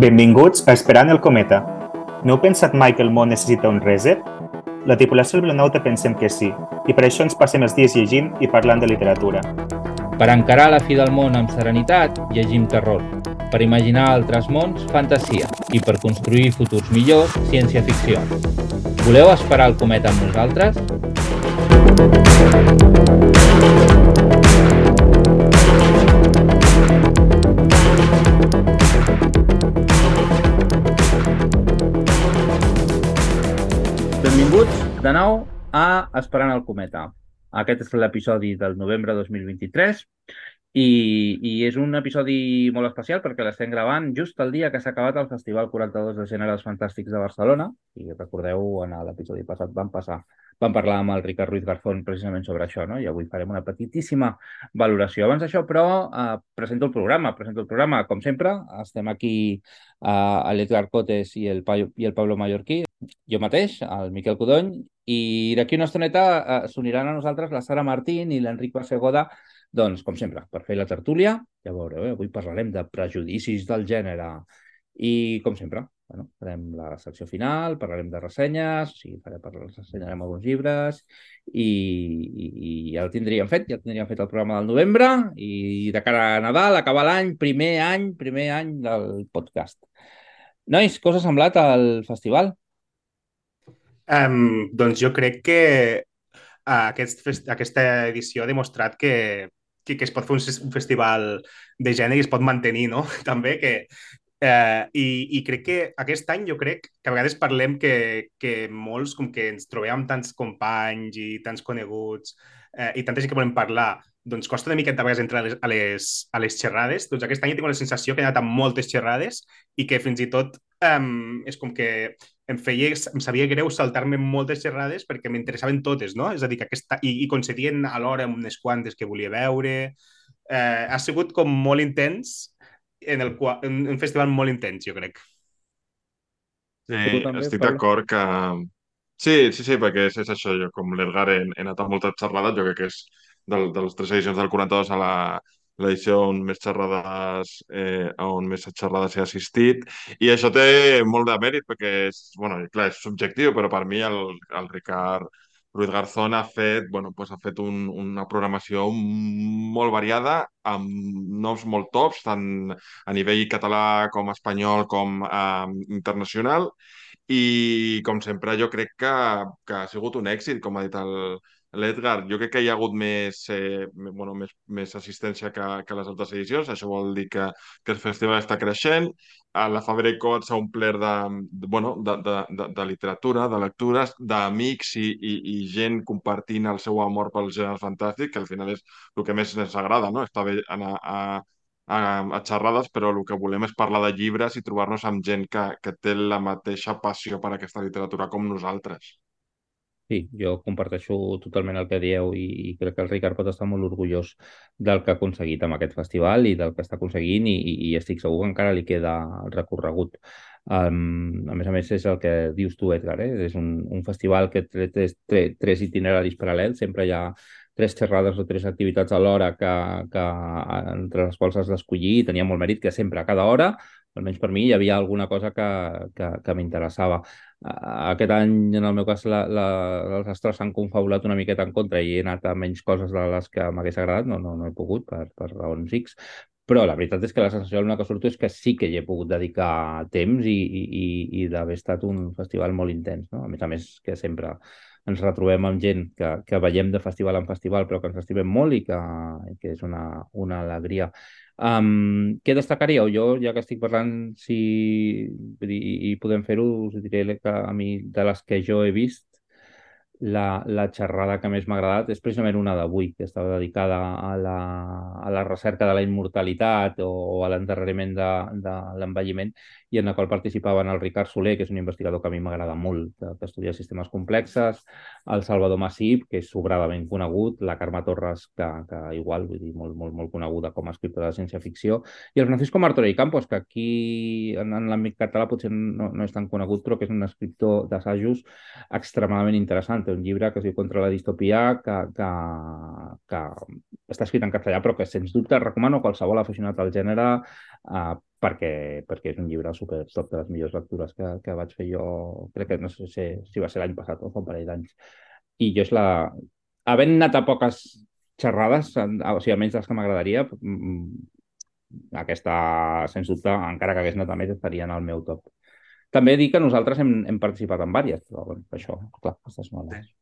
Benvinguts a Esperant el cometa. No heu pensat mai que el món necessita un reset? La tripulació del Blanauta pensem que sí, i per això ens passem els dies llegint i parlant de literatura. Per encarar la fi del món amb serenitat, llegim terror. Per imaginar altres mons, fantasia. I per construir futurs millors, ciència-ficció. Voleu esperar el cometa amb nosaltres? Benvinguts de nou a Esperant el Cometa. Aquest és l'episodi del novembre 2023 i, i és un episodi molt especial perquè l'estem gravant just el dia que s'ha acabat el Festival 42 de Gèneres Fantàstics de Barcelona i recordeu, en l'episodi passat vam passar vam parlar amb el Ricard Ruiz Garzón precisament sobre això, no? i avui farem una petitíssima valoració. Abans d'això, però, eh, presento el programa. Presento el programa, com sempre, estem aquí eh, l'Edgar Cotes i el, i el Pablo Mallorquí, jo mateix, el Miquel Codony, i d'aquí una estoneta eh, s'uniran a nosaltres la Sara Martín i l'Enric Bassegoda, doncs, com sempre, per fer la tertúlia. Ja veureu, eh? avui parlarem de prejudicis del gènere i, com sempre, bueno, farem la secció final, parlarem de ressenyes, sigui, farem, parlarem, ensenyarem alguns llibres i, i, i ja el tindríem fet, ja tindríem fet el programa del novembre i de cara a Nadal, acabar l'any, primer any, primer any del podcast. Nois, ha semblat al festival? Um, doncs jo crec que uh, aquest, aquesta edició ha demostrat que, que, que es pot fer un, un festival de gènere i es pot mantenir, no? També que, Eh, i, I crec que aquest any jo crec que a vegades parlem que, que molts, com que ens trobem amb tants companys i tants coneguts eh, i tanta gent que volem parlar, doncs costa una miqueta a vegades entrar a les, a les, a les xerrades. Doncs aquest any tinc la sensació que he anat amb moltes xerrades i que fins i tot um, és com que em feia, em sabia greu saltar-me moltes xerrades perquè m'interessaven totes, no? És a dir, que aquesta, i, i concedien alhora unes quantes que volia veure. Eh, ha sigut com molt intens en, el, en un festival molt intens, jo crec. Sí, també, estic d'acord que... Sí, sí, sí, perquè és, és això, jo com l'Edgar he, he anat a moltes xerrades, jo crec que és del, de les tres edicions del 42 a la, l'edició on més xerrades eh, on més xerrades he assistit. I això té molt de mèrit perquè és, bueno, clar, és subjectiu però per mi el, el Ricard Ruiz Garzón ha fet, bueno, pues ha fet un, una programació molt variada, amb noms molt tops, tant a nivell català com espanyol com eh, internacional, i com sempre jo crec que, que ha sigut un èxit, com ha dit el, l'Edgar, jo crec que hi ha hagut més, eh, bueno, més, més assistència que, que les altres edicions, això vol dir que, que el festival està creixent, a la Cot s'ha omplert de, de, bueno, de, de, de, de literatura, de lectures, d'amics i, i, i gent compartint el seu amor pel gènere fantàstic, que al final és el que més ens agrada, no? Està bé anar a, a, a xerrades, però el que volem és parlar de llibres i trobar-nos amb gent que, que té la mateixa passió per aquesta literatura com nosaltres. Sí, jo comparteixo totalment el que dieu i, i crec que el Ricard pot estar molt orgullós del que ha aconseguit amb aquest festival i del que està aconseguint i, i, estic segur que encara li queda el recorregut. Um, a més a més, és el que dius tu, Edgar, eh? és un, un festival que té tres, tres, itineraris paral·lels, sempre hi ha tres xerrades o tres activitats alhora que, que, entre les quals has d'escollir i tenia molt mèrit que sempre, a cada hora, almenys per mi, hi havia alguna cosa que, que, que m'interessava aquest any, en el meu cas, la, la, els astres s'han confabulat una miqueta en contra i he anat a menys coses de les que m'hagués agradat, no, no, no he pogut per, per raons X, però la veritat és que la sensació del que surto és que sí que hi he pogut dedicar temps i, i, i d'haver estat un festival molt intens. No? A més a més, que sempre ens retrobem amb gent que, que veiem de festival en festival però que ens estimem molt i que, que és una, una alegria. Um, què destacaríeu? Jo, ja que estic parlant, si i, i podem fer-ho, us diré que a mi, de les que jo he vist, la, la xerrada que més m'ha agradat és precisament una d'avui, que estava dedicada a la, a la recerca de la immortalitat o, o a l'endarreriment de, de l'envelliment i en la qual participaven el Ricard Soler, que és un investigador que a mi m'agrada molt, que, que estudia sistemes complexes, el Salvador Massip, que és sobradament conegut, la Carme Torres, que, que igual, vull dir, molt, molt, molt coneguda com a escriptora de ciència-ficció, i el Francisco Martorell Campos, que aquí en, en l'àmbit català potser no, no és tan conegut, però que és un escriptor d'assajos extremadament interessant. Té un llibre que es diu Contra la distopia, que, que, que està escrit en castellà, però que sens dubte recomano a qualsevol aficionat al gènere uh, perquè, perquè és un llibre super top de les millors lectures que, que vaig fer jo, crec que no sé si, si va ser l'any passat o fa un parell d'anys. I jo és la... Havent anat a poques xerrades, o sigui, almenys les que m'agradaria, mm, aquesta, sens dubte, encara que hagués anat a més, estaria en el meu top. També dic que nosaltres hem, hem participat en diverses, però bueno, això, clar, aquestes no les... Sí,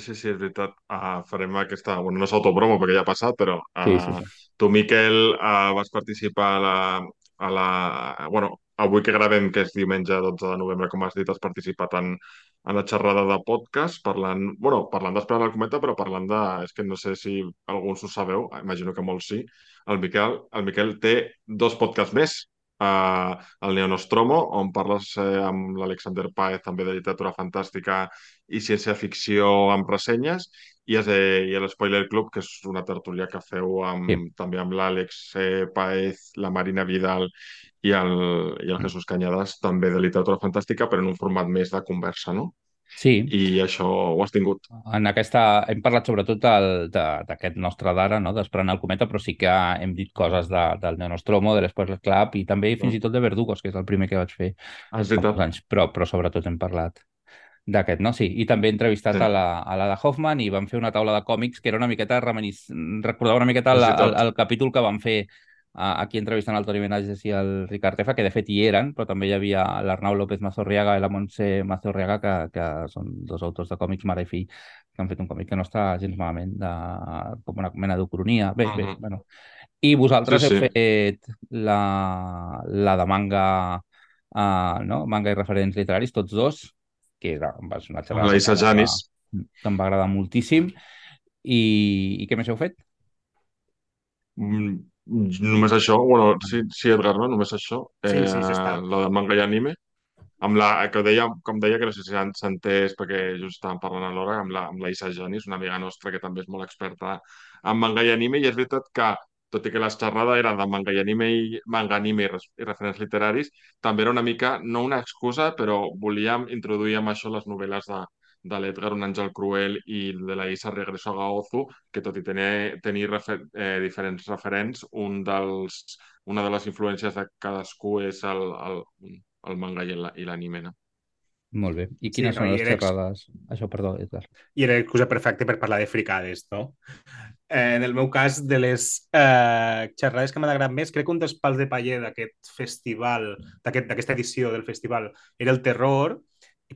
sí, sí, és veritat. Uh, farem aquesta... Bueno, no és autopromo perquè ja ha passat, però uh, sí, sí, sí. tu, Miquel, uh, vas participar a la, a la... Bueno, avui que gravem, que és diumenge 12 de novembre, com has dit, has participat en, en la xerrada de podcast, parlant... bueno, parlant després del cometa, però parlant de... És que no sé si alguns ho sabeu, imagino que molts sí. El Miquel, el Miquel té dos podcasts més eh, el Neonostromo, on parles eh, amb l'Alexander Paez, també de literatura fantàstica i ciència-ficció amb ressenyes, i, és, eh, i l'Spoiler Club, que és una tertúlia que feu amb, sí. també amb l'Àlex eh, Paez, la Marina Vidal i el, i el Jesús Cañadas, també de literatura fantàstica, però en un format més de conversa, no? Sí. I això ho has tingut. En aquesta... Hem parlat sobretot d'aquest nostre d'ara, no? d'Esperant el cometa, però sí que hem dit coses de, del Neonostromo, de l'Espoiler Club i també fins i tot de Verdugos, que és el primer que vaig fer ah, fa anys, però, però sobretot hem parlat d'aquest, no? Sí, i també he entrevistat sí. a, la, a la de Hoffman i vam fer una taula de còmics que era una miqueta reminis... recordava una miqueta el, el, el capítol que vam fer aquí entrevistant el Toni Benages i el Ricard Tefa, que de fet hi eren, però també hi havia l'Arnau López Mazorriaga i la Montse Mazorriaga, que, que són dos autors de còmics mare i fill, que han fet un còmic que no està gens malament, de, com una mena d'ucronia. Bé, uh -huh. bé, bueno. I vosaltres sí, sí. heu fet la, la de manga, uh, no? manga i referents literaris, tots dos, que era, va ser una xerrada... La Isa Janis. Que em va agradar moltíssim. I, i què més heu fet? Mm, Només això, bueno, sí, sí Edgar, no? Només això. Sí, sí, sí, està. Eh, la de manga i anime. Amb la, que deia, com deia, que no sé si s'ha entès perquè just estàvem parlant a l'hora, amb la, amb la Isa Janis, una amiga nostra que també és molt experta en manga i anime, i és veritat que, tot i que la xerrada era de manga i anime i manga, anime i, i referents literaris, també era una mica, no una excusa, però volíem introduir amb això les novel·les de, de l'Edgar Un àngel cruel i de la Isa Regreso a Gaozu, que tot i tenir, tenir refer, eh, diferents referents, un dels, una de les influències de cadascú és el, el, el manga i l'anime, no? Molt bé. I quines sí, no, són les xerrades? Ex... Això, perdó, Edgar. I era l'excusa perfecta per parlar de fricades, no? Eh, en el meu cas, de les eh, xerrades que m'ha agradat més, crec que un dels pals de paller d'aquest festival, d'aquesta aquest, edició del festival, era el terror,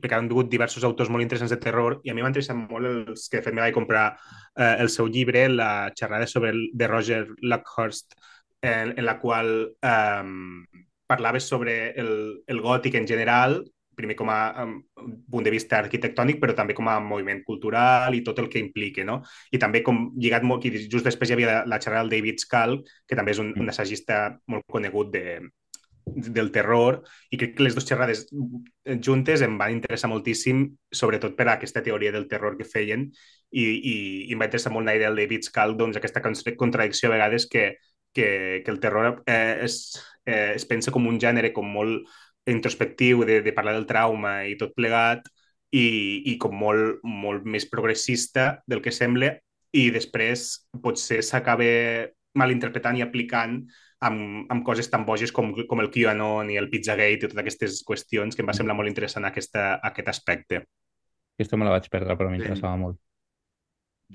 perquè han tingut diversos autors molt interessants de terror i a mi m'ha interessat molt els que de fet me vaig comprar eh, el seu llibre, la xerrada sobre el, de Roger Luckhurst, en, en la qual eh, parlava sobre el, el gòtic en general, primer com a um, punt de vista arquitectònic, però també com a moviment cultural i tot el que implica, no? I també com lligat molt, i just després hi havia la, la xerrada del David Scal, que també és un, un assagista molt conegut de, del terror i crec que les dues xerrades juntes em van interessar moltíssim, sobretot per a aquesta teoria del terror que feien i, i, i em va interessar molt la idea del David Scal, doncs aquesta contradicció a vegades que, que, que el terror eh, es, eh, es pensa com un gènere com molt introspectiu de, de parlar del trauma i tot plegat i, i com molt, molt més progressista del que sembla i després potser s'acaba malinterpretant i aplicant amb, amb coses tan boges com, com el QAnon i el Pizzagate i totes aquestes qüestions que em va semblar molt interessant aquesta, aquest aspecte. Aquesta me la vaig perdre, però m'interessava sí. molt.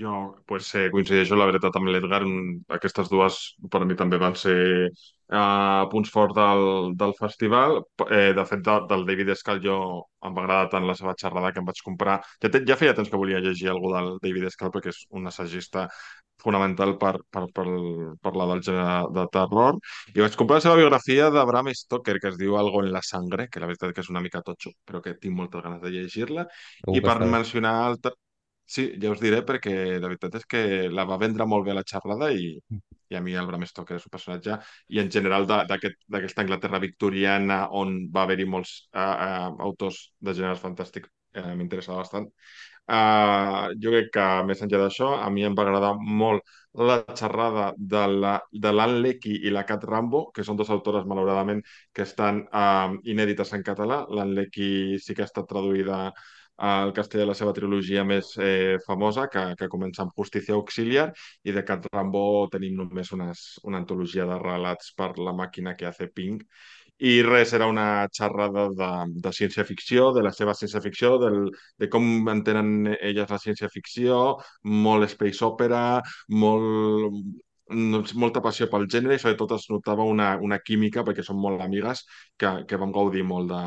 Jo pues, eh, coincideixo, la veritat, amb l'Edgar. Aquestes dues per a mi també van ser eh, punts forts del, del festival. Eh, de fet, de, del David Escal jo em va agradar tant la seva xerrada que em vaig comprar. Ja, te, ja feia temps que volia llegir alguna del David Escal perquè és un assagista fonamental per, per, per parlar del gènere de terror. I vaig comprar la seva biografia de Bram Stoker, que es diu Algo en la sangre, que la veritat que és una mica totxo, però que tinc moltes ganes de llegir-la. I per mencionar altres Sí, ja us diré perquè la veritat és que la va vendre molt bé la xerrada i, i a mi el Bram Stoker és un personatge, i en general d'aquesta aquest, Anglaterra victoriana on va haver-hi molts uh, uh, autors de gèneres fantàstics uh, m'interessava bastant. Uh, jo crec que més enllà d'això, a mi em va agradar molt la xerrada de l'Anne Leckie i la Cat Rambo, que són dues autores, malauradament, que estan uh, inèdites en català. L'Anne Leckie sí que ha estat traduïda al castellà la seva trilogia més eh, famosa, que, que comença amb Justícia Auxiliar, i de Cat Rambo tenim només unes, una antologia de relats per la màquina que hace Pink, i res, era una xerrada de, de ciència-ficció, de la seva ciència-ficció, de com entenen elles la ciència-ficció, molt space opera, molt, molta passió pel gènere i sobretot es notava una, una química, perquè són molt amigues, que, que vam gaudir molt de,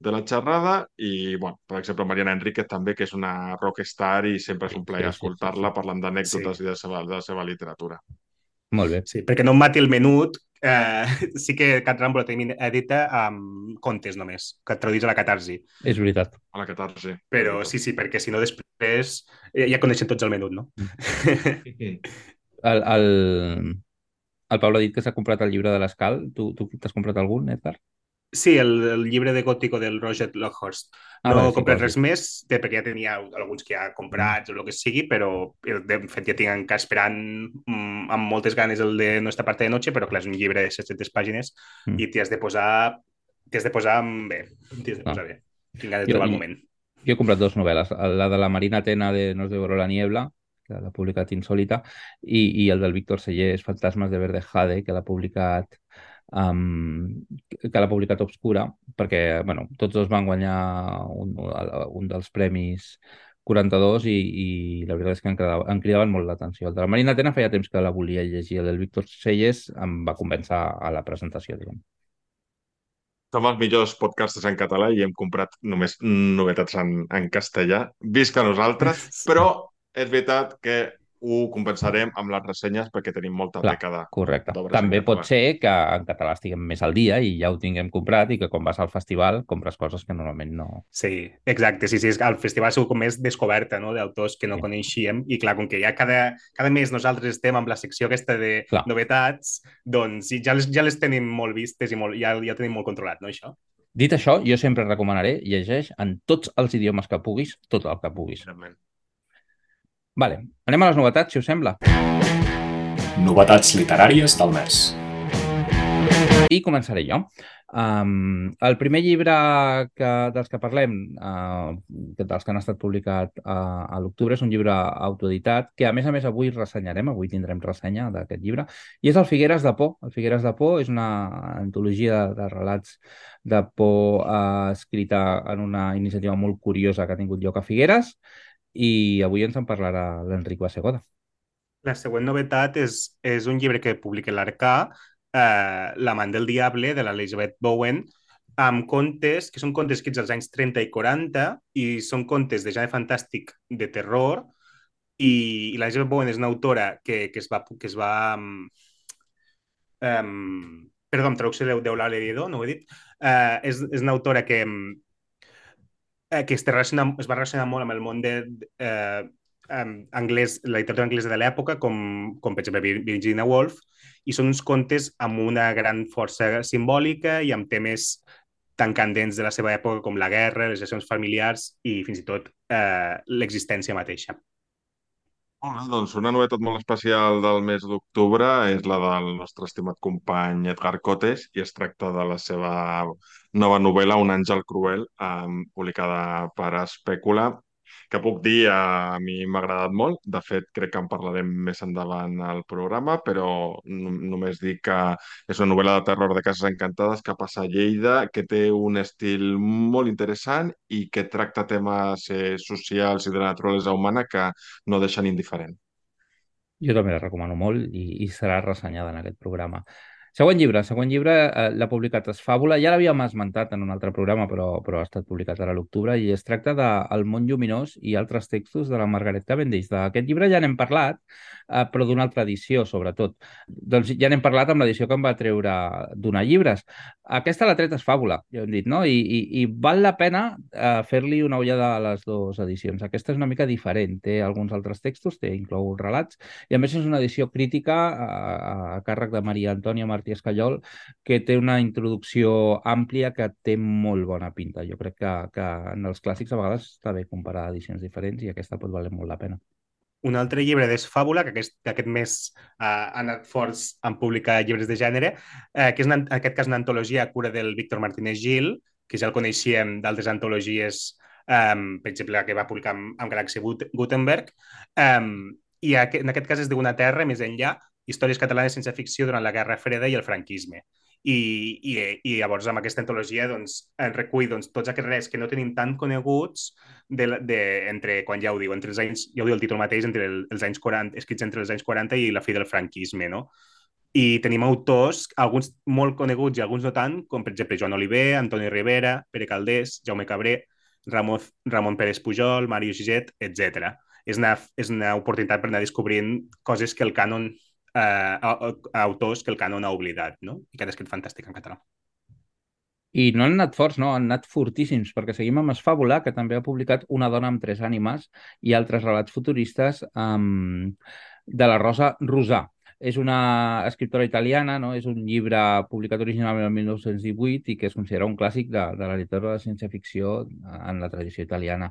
de la xerrada i, bueno, per exemple, Mariana Enriquez també, que és una rockstar i sempre és un plaer sí, escoltar-la sí, sí. parlant d'anècdotes sí. i de la, seva, de la seva literatura. Molt bé. Sí, perquè no mati el menut, eh, sí que Cat Rambo la tenim edita amb contes només, que et traduïs a la catarsi. És veritat. A la catarsi. Però sí, sí, perquè si no després ja coneixen tots el menut, no? el, el, el Pablo ha dit que s'ha comprat el llibre de l'Escal. Tu, tu t'has comprat algun, Edgar? Sí, el, el llibre de Gótico del Roger Lockhurst. Ah, no he comprat res més, perquè ja tenia alguns que ja comprats o el que sigui, però de fet ja tinc encara esperant mm, amb moltes ganes el de Nostra parte de noche, però clar, és un llibre de 700 pàgines mm. i t'hi has de posar t'hi has de posar bé, t'hi has de ah. posar ah. bé. Tinc ganes de trobar el moment. Jo he comprat dues novel·les, la de la Marina Tena de Nos devoró la niebla, que l'ha publicat Insòlita, i, i el del Víctor Sellers, Fantasmes de Verde Jade, que l'ha publicat um, que l'ha publicat Obscura, perquè bueno, tots dos van guanyar un, un dels premis 42 i, i la veritat és que em, cridava, cridaven molt l'atenció. El de la Marina Tena feia temps que la volia llegir, el del Víctor Selles em va convèncer a la presentació, diguem. Som els millors podcasters en català i hem comprat només novetats en, en castellà. Visca nosaltres, però és veritat que ho compensarem amb les ressenyes perquè tenim molta Clar, dècada. Correcte. També pot ser que en català estiguem més al dia i ja ho tinguem comprat i que quan vas al festival compres coses que normalment no... Sí, exacte. Sí, sí, el festival ha sigut com més descoberta no? d'autors que no sí. coneixíem i clar, com que ja cada, cada mes nosaltres estem amb la secció aquesta de clar. novetats, doncs ja les, ja les tenim molt vistes i molt, ja, ja tenim molt controlat, no, això? Dit això, jo sempre recomanaré, llegeix en tots els idiomes que puguis, tot el que puguis. Realment. Vale, anem a les novetats, si us sembla. Novetats literàries del mes. I començaré jo. Um, el primer llibre que, dels que parlem, uh, dels que han estat publicat uh, a l'octubre, és un llibre autoeditat que, a més a més, avui ressenyarem, avui tindrem ressenya d'aquest llibre, i és el Figueres de Por. El Figueres de Por és una antologia de, de relats de por uh, escrita en una iniciativa molt curiosa que ha tingut lloc a Figueres, i avui ens en parlarà l'Enric Bassegoda. La següent novetat és, és un llibre que publica l'Arcà, eh, L'amant del diable, de l'Elizabeth Bowen, amb contes que són contes escrits als anys 30 i 40 i són contes de gènere fantàstic de terror i, i l'Elizabeth Bowen és una autora que, que es va... Que es va um, um, perdó, amb traducció d'Eulàlia Lledó, no ho he dit. Uh, és, és una autora que, eh, que es, relaciona, es va relacionar molt amb el món de, eh, anglès, la literatura anglesa de l'època, com, com per exemple Virginia Woolf, i són uns contes amb una gran força simbòlica i amb temes tan candents de la seva època com la guerra, les relacions familiars i fins i tot eh, l'existència mateixa. Hola, doncs una novetat molt especial del mes d'octubre és la del nostre estimat company Edgar Cotes i es tracta de la seva nova novel·la Un àngel cruel, eh, publicada per Espècula que puc dir, a mi m'ha agradat molt. De fet, crec que en parlarem més endavant al programa, però només dic que és una novel·la de terror de cases encantades que passa a Lleida, que té un estil molt interessant i que tracta temes eh, socials i de naturalesa humana que no deixen indiferent. Jo també la recomano molt i, i serà ressenyada en aquest programa. Següent llibre, següent llibre eh, l'ha publicat Esfàbula, ja l'havíem esmentat en un altre programa, però, però ha estat publicat ara a l'octubre, i es tracta de El món lluminós i altres textos de la Margaret Cavendish. D'aquest llibre ja n'hem parlat, eh, però d'una altra edició, sobretot. Doncs ja n'hem parlat amb l'edició que em va treure Donar llibres. Aquesta l'ha tret Esfàbula, ja hem dit, no? I, i, i val la pena eh, fer-li una ullada a les dues edicions. Aquesta és una mica diferent, té alguns altres textos, té inclou relats, i a més és una edició crítica a, a càrrec de Maria Antònia Martí Martí Escallol, que té una introducció àmplia que té molt bona pinta. Jo crec que, que en els clàssics a vegades està bé comparar edicions diferents i aquesta pot valer molt la pena. Un altre llibre d'Esfàbula, que aquest, que aquest mes uh, ha anat forts en publicar llibres de gènere, uh, que és en aquest cas una antologia a cura del Víctor Martínez Gil, que ja el coneixíem d'altres antologies, um, per exemple, la que va publicar amb, amb Galaxy Gutenberg, um, i en aquest cas és d'una terra més enllà, històries catalanes sense ficció durant la Guerra Freda i el franquisme. I, i, i llavors amb aquesta antologia doncs, en recull doncs, tots aquests res que no tenim tan coneguts de, de, entre, quan ja ho diu, entre els anys, ja ho diu el títol mateix, entre el, els anys 40, escrits entre els anys 40 i la fi del franquisme, no? I tenim autors, alguns molt coneguts i alguns no tant, com per exemple Joan Oliver, Antoni Rivera, Pere Caldés, Jaume Cabré, Ramon, Ramon Pérez Pujol, Mario Giget, etc. És una, és una oportunitat per anar descobrint coses que el cànon eh, autors que el canon ha oblidat, no? I que ha descrit fantàstic en català. I no han anat forts, no? Han anat fortíssims, perquè seguim amb Esfàbula, que també ha publicat Una dona amb tres ànimes i altres relats futuristes um, de la Rosa Rosà. És una escriptora italiana, no? és un llibre publicat originalment el 1918 i que es considera un clàssic de, de la literatura de ciència-ficció en la tradició italiana.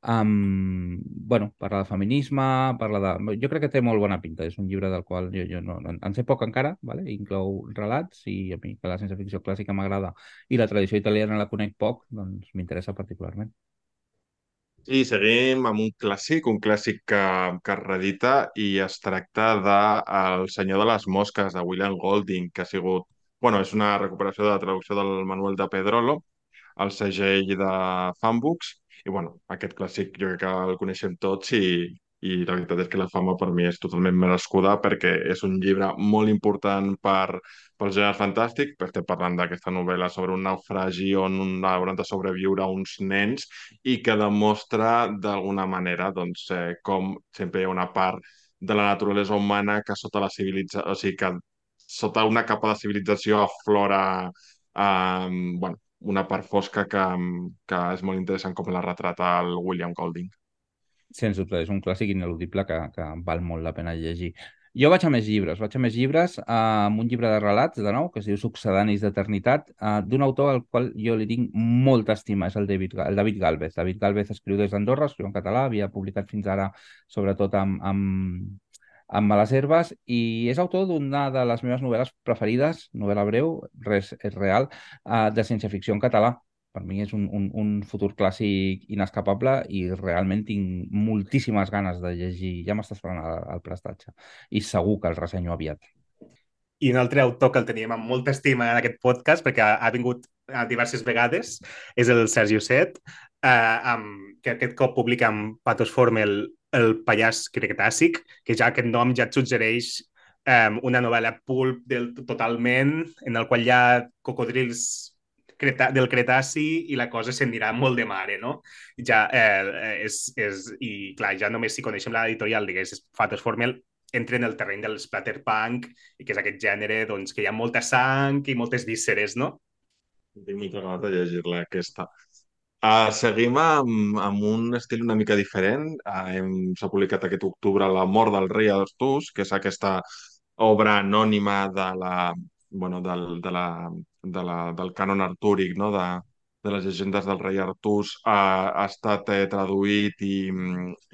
Um, bueno, parla de feminisme, parla de... Jo crec que té molt bona pinta, és un llibre del qual jo, jo no, en sé poc encara, vale? inclou relats i a mi que la ciència ficció clàssica m'agrada i la tradició italiana la conec poc, doncs m'interessa particularment. I seguim amb un clàssic, un clàssic que, que es redita i es tracta de El senyor de les mosques, de William Golding, que ha sigut... bueno, és una recuperació de la traducció del Manuel de Pedrolo, el segell de Fanbooks, i bueno, aquest clàssic jo crec que el coneixem tots i, i la veritat és que la fama per mi és totalment merescuda perquè és un llibre molt important per, pel gènere fantàstic, perquè estem parlant d'aquesta novel·la sobre un naufragi on hauran de sobreviure uns nens i que demostra d'alguna manera doncs, eh, com sempre hi ha una part de la naturalesa humana que sota la civilització, o sigui, que sota una capa de civilització aflora eh, bueno, una part fosca que, que és molt interessant com la retrata el William Golding. Sens dubte, és un clàssic ineludible que, que val molt la pena llegir. Jo vaig a més llibres, vaig a més llibres eh, amb un llibre de relats, de nou, que es diu Succedanis d'Eternitat, eh, d'un autor al qual jo li tinc molta estima, és el David, el David Galvez. David Galvez escriu des d'Andorra, escriu en català, havia publicat fins ara, sobretot amb, amb, amb Males Herbes i és autor d'una de les meves novel·les preferides, novel·la breu, res és real, uh, de ciència-ficció en català. Per mi és un, un, un futur clàssic inescapable i realment tinc moltíssimes ganes de llegir. Ja m'està esperant el, prestatge i segur que el ressenyo aviat. I un altre autor que el teníem amb molta estima en aquest podcast, perquè ha, vingut diverses vegades, és el Sergi Set, eh, amb, que aquest cop publica amb Patos Formel el Pallàs Cretàcic, que ja aquest nom ja et suggereix um, una novel·la pulp del, totalment, en el qual hi ha cocodrils creta, del Cretaci i la cosa s'anirà molt de mare, no? Ja, eh, és, és, I clar, ja només si coneixem l'editorial, digués, Fatos Formel, entra en el terreny del splatterpunk que és aquest gènere doncs, que hi ha molta sang i moltes vísceres, no? Tinc molta ganes de llegir-la, aquesta. Uh, seguim amb, amb un estil una mica diferent. Uh, S'ha publicat aquest octubre La mort del rei Artús, que és aquesta obra anònima de la, bueno, del, de la, de la, del cànon artúric, no? de, de les llegendes del rei Artús, uh, ha estat eh, traduït i,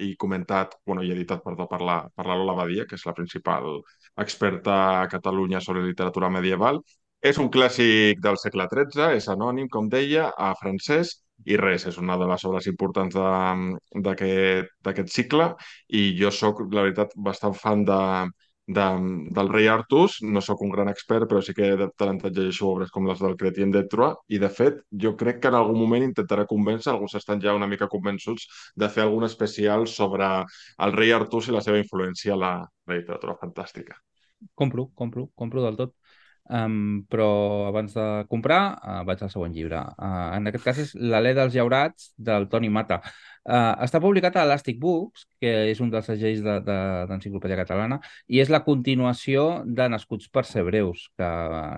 i comentat, bueno, i editat perdó, per la, per la Lola Badia, que és la principal experta a Catalunya sobre literatura medieval. És un clàssic del segle XIII, és anònim, com deia, a francès, i res, és una de les obres importants d'aquest cicle i jo sóc, la veritat, bastant fan de, de, del rei Artus, no sóc un gran expert, però sí que de tant en llegeixo obres com les del Cretien de Troyes i, de fet, jo crec que en algun moment intentaré convèncer, alguns estan ja una mica convençuts, de fer algun especial sobre el rei Artus i la seva influència a la, la literatura fantàstica. Compro, compro, compro del tot. Um, però abans de comprar uh, vaig al següent llibre. Uh, en aquest cas és L'alè dels llaurats del Toni Mata. Uh, està publicat a Elastic Books, que és un dels segells d'Enciclopèdia de, de, Catalana, i és la continuació de Nascuts per ser breus, que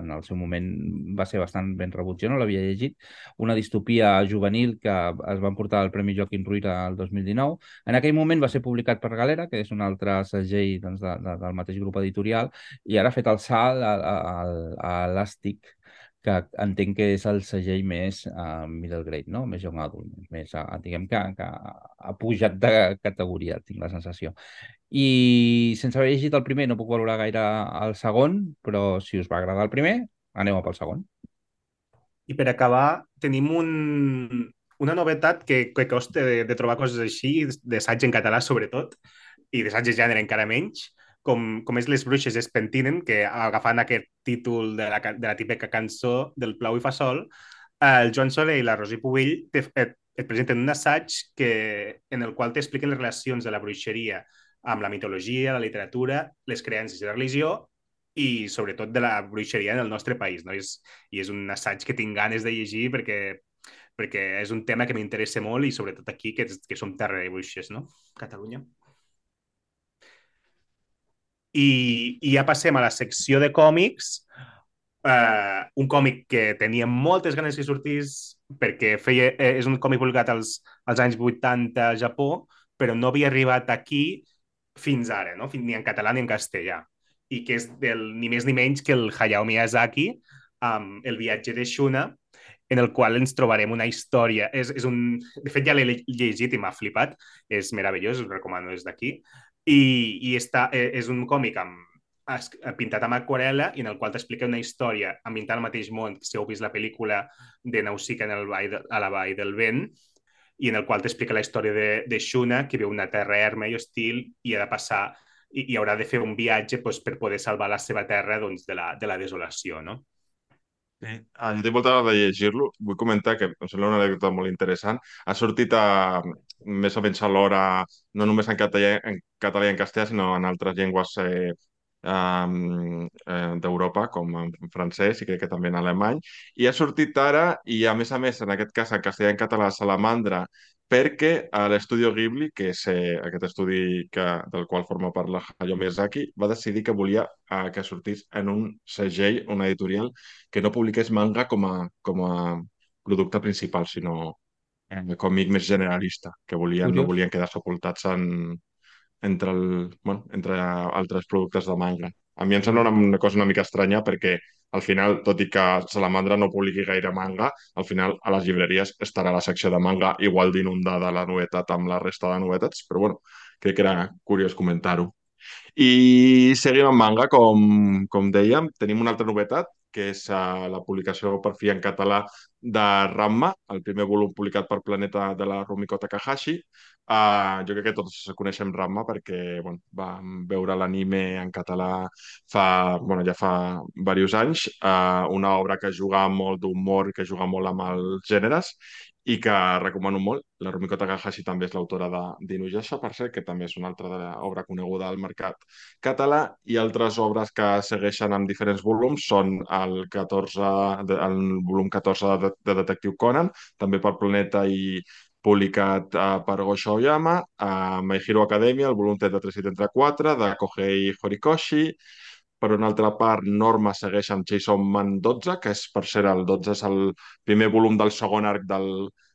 en el seu moment va ser bastant ben rebut. Jo no l'havia llegit, una distopia juvenil que es van portar al Premi Joaquim Ruïra el 2019. En aquell moment va ser publicat per Galera, que és un altre segell doncs, de, de, del mateix grup editorial, i ara ha fet el salt a, a, a, a Elastic que entenc que és el segell més uh, middle grade, no? més young adult, més, uh, diguem que, que ha pujat de categoria, tinc la sensació. I sense haver llegit el primer no puc valorar gaire el segon, però si us va agradar el primer, aneu pel segon. I per acabar, tenim un, una novetat que, que costa de, de trobar coses així, d'assaig en català sobretot, i d'assaig de gènere encara menys, com, com és Les bruixes es pentinen, que agafant aquest títol de la, de la típica cançó del Plau i fa sol, el Joan Soler i la Rosi Pubill et, et, et presenten un assaig que, en el qual t'expliquen les relacions de la bruixeria amb la mitologia, la literatura, les creences i la religió i sobretot de la bruixeria en el nostre país. No? I, és, I és un assaig que tinc ganes de llegir perquè, perquè és un tema que m'interessa molt i sobretot aquí, que, que som terra de bruixes, no? Catalunya. I, I ja passem a la secció de còmics, uh, un còmic que tenia moltes ganes que sortís perquè feia, eh, és un còmic publicat als, als anys 80 al Japó, però no havia arribat aquí fins ara, no? ni en català ni en castellà, i que és del, ni més ni menys que el Hayao Miyazaki, amb El viatge de Shuna, en el qual ens trobarem una història. És, és un... De fet, ja l'he llegit i m'ha flipat. És meravellós, us recomano des d'aquí i, i està, eh, és un còmic amb, pintat amb aquarela i en el qual t'explica una història ambientant al mateix món, si heu vist la pel·lícula de Nausicaa en el vall de, a la vall del vent, i en el qual t'explica la història de, de Shuna, que viu una terra erma i hostil i ha de passar i, i haurà de fer un viatge doncs, per poder salvar la seva terra doncs, de, la, de la desolació, no? Sí. Ah, jo tinc molta de llegir-lo. Vull comentar que em sembla una anècdota molt interessant. Ha sortit a, més o menys alhora, no només en català, en català i en castellà, sinó en altres llengües eh, eh, d'Europa, com en francès i crec que també en alemany. I ha sortit ara, i a més a més, en aquest cas en castellà i en català, Salamandra, perquè a l'Estudio Ghibli, que és eh, aquest estudi que, del qual forma part la Hayao Miyazaki, va decidir que volia eh, que sortís en un segell, una editorial, que no publiqués manga com a, com a producte principal, sinó eh, còmic més generalista, que volien, no volien quedar sepultats en, entre, el, bueno, entre altres productes de manga. A mi em sembla una, una cosa una mica estranya perquè al final, tot i que Salamandra no publiqui gaire manga, al final a les llibreries estarà la secció de manga igual d'inundada la novetat amb la resta de novetats, però bueno, crec que era curiós comentar-ho. I seguim amb manga, com, com dèiem, tenim una altra novetat, que és uh, la publicació per fi en català de Ramma, el primer volum publicat per Planeta de la Rumiko Takahashi, Uh, jo crec que tots coneixem Ramma perquè bueno, vam veure l'anime en català fa, bueno, ja fa diversos anys, uh, una obra que juga molt d'humor, que juga molt amb els gèneres i que recomano molt. La Rumiko Takahashi també és l'autora d'Inuyasha, per cert, que també és una altra obra coneguda al mercat català i altres obres que segueixen en diferents volums són el, 14, el volum 14 de, de Detectiu Conan, també per Planeta i publicat uh, per Gosho Oyama, a My Hero Academia, el volum 33 i 34, de Kohei Horikoshi. Per una altra part, Norma segueix amb Jason Man 12, que és per ser el 12 és el primer volum del segon arc del,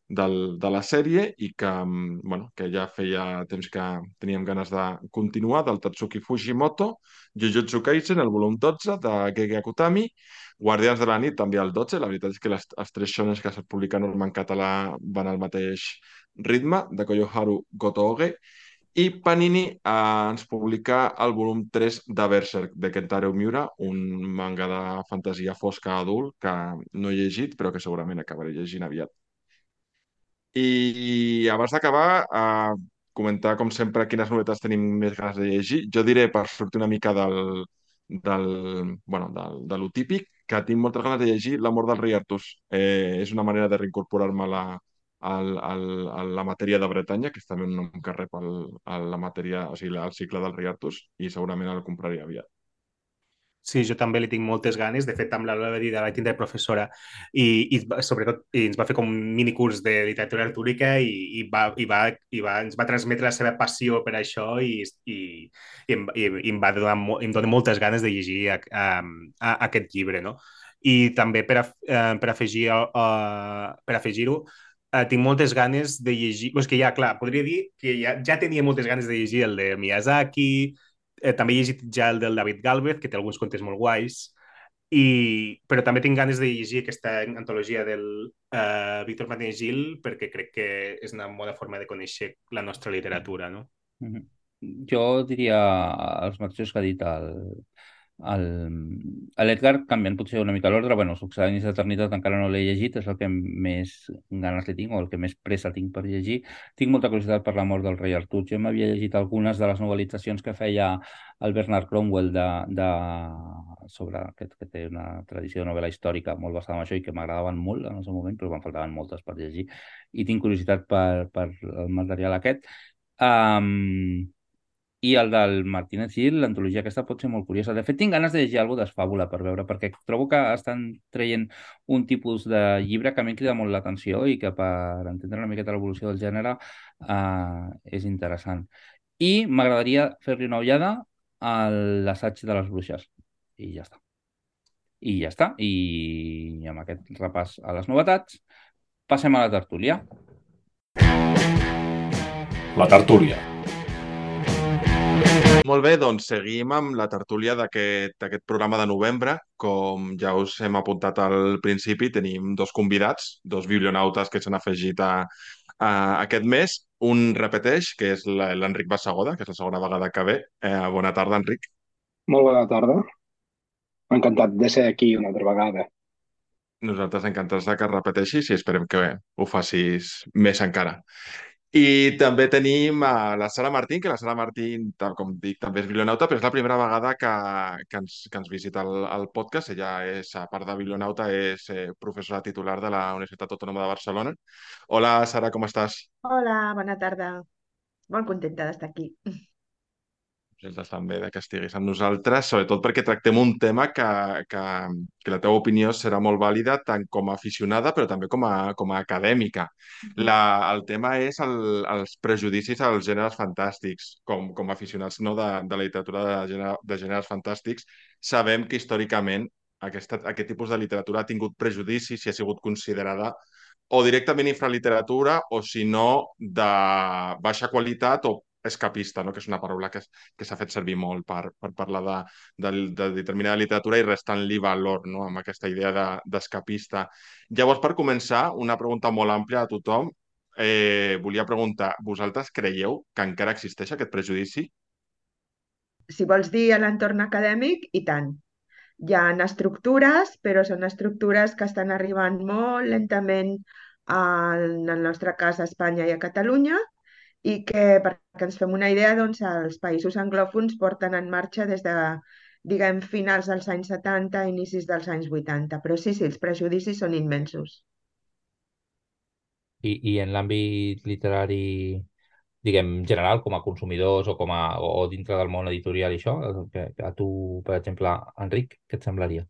del, de la sèrie i que, mm, bueno, que ja feia temps que teníem ganes de continuar, del Tatsuki Fujimoto, Jujutsu Kaisen, el volum 12, de Gege Akutami, Guardians de la nit també el 12, la veritat és que les, els tres shones que es publiquen en català van al mateix ritme, de Koyoharu Gotooge, i Panini eh, ens publica el volum 3 de Berserk, de Kentaro Miura, un manga de fantasia fosca adult que no he llegit, però que segurament acabaré llegint aviat. I abans d'acabar, eh, comentar, com sempre, quines novetats tenim més ganes de llegir. Jo diré, per sortir una mica del, del, bueno, del, de lo típic, que tinc moltes ganes de llegir L'amor del rei Artús. Eh, és una manera de reincorporar-me a la, al, al, a la matèria de Bretanya, que és també un nom que rep el, el, la matèria, o sigui, el cicle del rei Artús, i segurament el compraria aviat. Sí, jo també li tinc moltes ganes. De fet, amb la Laura de la tindré professora i, i sobretot i ens va fer com un minicurs de literatura artúrica i, i, va, i, va, i va, ens va transmetre la seva passió per això i, i, i, em, i, i em va donar, em dona moltes ganes de llegir a, a, a aquest llibre, no? I també per, a, uh, per afegir uh, per afegir-ho, uh, tinc moltes ganes de llegir... És que ja, clar, podria dir que ja, ja tenia moltes ganes de llegir el de Miyazaki, eh, també he llegit ja el del David Galvez, que té alguns contes molt guais, i, però també tinc ganes de llegir aquesta antologia del uh, Víctor Martínez Gil perquè crec que és una bona forma de conèixer la nostra literatura, no? Mm -hmm. Jo diria els mateixos que ha dit el, L'Edgar, canviant potser una mica l'ordre, bueno, Succedències d'Eternitat encara no l'he llegit, és el que més ganes li tinc o el que més pressa tinc per llegir. Tinc molta curiositat per la mort del rei Artur. Jo m'havia llegit algunes de les novel·litzacions que feia el Bernard Cromwell de, de, sobre aquest que té una tradició de novel·la històrica molt basada en això i que m'agradaven molt en el seu moment, però me'n faltaven moltes per llegir. I tinc curiositat per, per el material aquest. Um, i el del Martínez Gil, l'antologia aquesta pot ser molt curiosa. De fet, tinc ganes de llegir alguna d'esfàbula per veure, perquè trobo que estan traient un tipus de llibre que a mi em crida molt l'atenció i que per entendre una miqueta l'evolució del gènere eh, és interessant. I m'agradaria fer-li una ullada a l'assaig de les bruixes. I ja està. I ja està. I amb aquest repàs a les novetats, passem a la tertúlia. La tertúlia. Molt bé, doncs seguim amb la tertúlia d'aquest programa de novembre. Com ja us hem apuntat al principi, tenim dos convidats, dos biblionautes que s'han afegit a, a aquest mes. Un repeteix, que és l'Enric Bassagoda, que és la segona vegada que ve. Eh, bona tarda, Enric. Molt bona tarda. Encantat de ser aquí una altra vegada. Nosaltres encantats de que repeteixis i esperem que ho facis més encara. I també tenim a la Sara Martín, que la Sara Martín, tal com dic, també és biblionauta, però és la primera vegada que, que, ens, que ens visita el, el podcast. Ella és, a part de biblionauta, és eh, professora titular de la Universitat Autònoma de Barcelona. Hola, Sara, com estàs? Hola, bona tarda. Molt contenta d'estar aquí nosaltres també de que estiguis amb nosaltres, sobretot perquè tractem un tema que, que, que la teva opinió serà molt vàlida tant com a aficionada però també com a, com a acadèmica. La, el tema és el, els prejudicis als gèneres fantàstics. Com, com a aficionats no, de, de la literatura de, gènere, de gèneres fantàstics, sabem que històricament aquesta, aquest tipus de literatura ha tingut prejudicis i ha sigut considerada o directament infraliteratura o, si no, de baixa qualitat o escapista, no? que és una paraula que, que s'ha fet servir molt per, per parlar de, de, de determinada literatura i restant-li valor no? amb aquesta idea d'escapista. De, Llavors, per començar, una pregunta molt àmplia a tothom. Eh, volia preguntar, vosaltres creieu que encara existeix aquest prejudici? Si vols dir a l'entorn acadèmic, i tant. Hi ha estructures, però són estructures que estan arribant molt lentament en el nostre cas a Espanya i a Catalunya, i que, perquè ens fem una idea, doncs, els països anglòfons porten en marxa des de, diguem, finals dels anys 70, inicis dels anys 80. Però sí, sí, els prejudicis són immensos. I, i en l'àmbit literari, diguem, general, com a consumidors o, com a, o dintre del món editorial i això, a tu, per exemple, Enric, què et semblaria?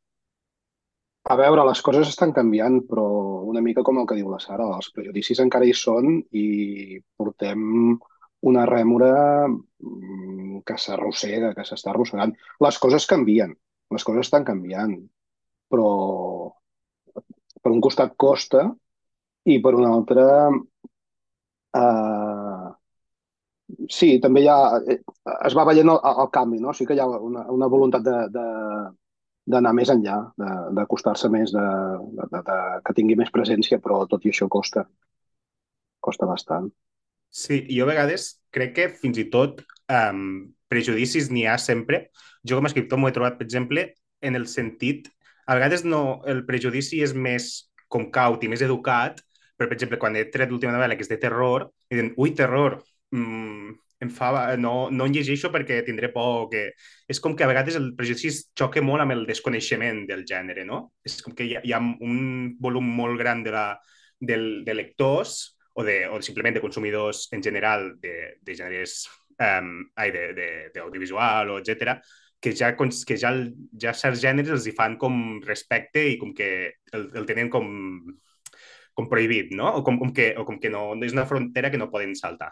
A veure, les coses estan canviant, però una mica com el que diu la Sara, els prejudicis encara hi són i portem una rèmora mm, que s'arrossega, que s'està arrossegant. Les coses canvien, les coses estan canviant, però per un costat costa i per un altre eh, sí, també hi ha, eh, es va veient el, el canvi, no? Sí que hi ha una, una voluntat de, de, d'anar més enllà, d'acostar-se més, de, de, de, de, que tingui més presència, però tot i això costa. Costa bastant. Sí, jo a vegades crec que fins i tot um, prejudicis n'hi ha sempre. Jo com a escriptor m'ho he trobat, per exemple, en el sentit... A vegades no, el prejudici és més com caut i més educat, però, per exemple, quan he tret l'última novel·la, que és de terror, i diuen, ui, terror, mm, em fa, no, no en llegeixo perquè tindré por que... És com que a vegades el prejudici xoca molt amb el desconeixement del gènere, no? És com que hi ha, hi ha un volum molt gran de, la, del, de lectors o, de, o simplement de consumidors en general de, de gèneres um, ai, d'audiovisual o etc que ja, que ja, ja certs gèneres els hi fan com respecte i com que el, el tenen com, com prohibit, no? O com, com que, o com que no, és una frontera que no poden saltar.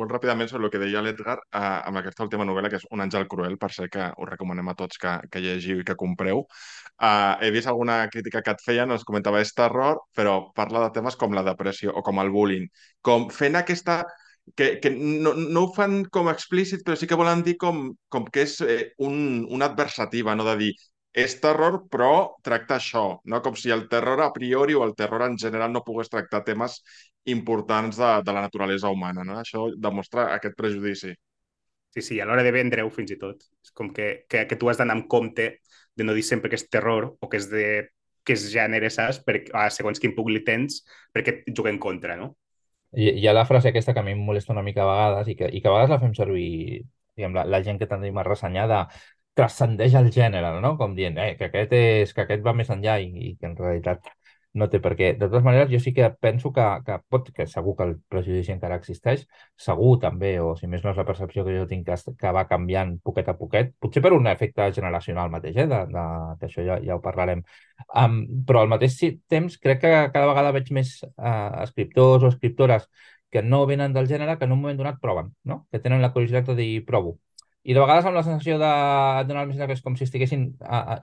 Molt ràpidament sobre el que deia l'Edgar eh, amb aquesta última novel·la, que és Un àngel cruel, per ser que us recomanem a tots que, que llegiu i que compreu. Uh, he vist alguna crítica que et feien, es comentava, és terror, però parla de temes com la depressió o com el bullying. Com fent aquesta que, que no, no ho fan com explícit, però sí que volen dir com, com que és eh, un, una adversativa, no? de dir és terror, però tracta això, no? com si el terror a priori o el terror en general no pogués tractar temes importants de, de la naturalesa humana. No? Això demostra aquest prejudici. Sí, sí, a l'hora de vendre-ho fins i tot. És com que, que, que tu has d'anar amb compte de no dir sempre que és terror o que és de que és gènere, saps? Per, a segons quin públic tens, perquè et juguen en contra, no? Hi, hi ha la frase aquesta que a mi em molesta una mica a vegades i que, i que a vegades la fem servir diguem, la, la gent que tendim a ressenyar de transcendeix el gènere, no? Com dient eh, que, aquest és, que aquest va més enllà i, i que en realitat no té per què. De totes maneres, jo sí que penso que, que pot, que segur que el prejudici encara existeix, segur també, o si més no és la percepció que jo tinc que, que va canviant poquet a poquet, potser per un efecte generacional mateix, eh, de, de, que això ja, ja ho parlarem. Um, però al mateix temps crec que cada vegada veig més uh, escriptors o escriptores que no venen del gènere que en un moment donat proven, no? que tenen la curiositat de dir provo, i de vegades amb la sensació de donar més que és com si estiguessin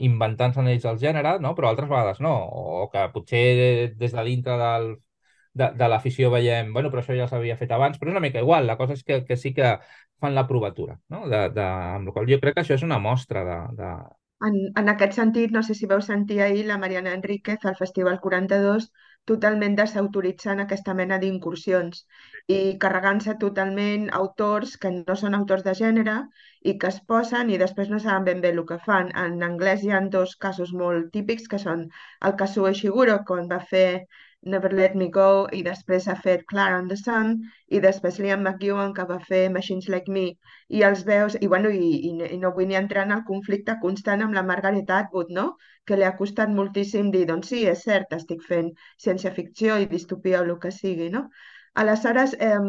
inventant-se ells el gènere, no? però altres vegades no, o que potser des de dintre del, de, de l'afició veiem, bueno, però això ja s'havia fet abans, però és una mica igual, la cosa és que, que sí que fan la provatura, no? de, de, amb la qual jo crec que això és una mostra de, de... En, en aquest sentit, no sé si veu sentir ahir la Mariana Enríquez al Festival 42 totalment desautoritzant aquesta mena d'incursions i carregant-se totalment autors que no són autors de gènere i que es posen i després no saben ben bé el que fan. En anglès hi ha dos casos molt típics que són el Kazuo Ishiguro, quan va fer Never Let Me Go i després ha fet Clara on the Sun i després Liam McEwan que va fer Machines Like Me i els veus, i, bueno, i, i, i no vull ni entrar en el conflicte constant amb la Margaret Atwood, no? que li ha costat moltíssim dir, doncs sí, és cert, estic fent ciència-ficció i distopia o el que sigui, no? Aleshores, eh,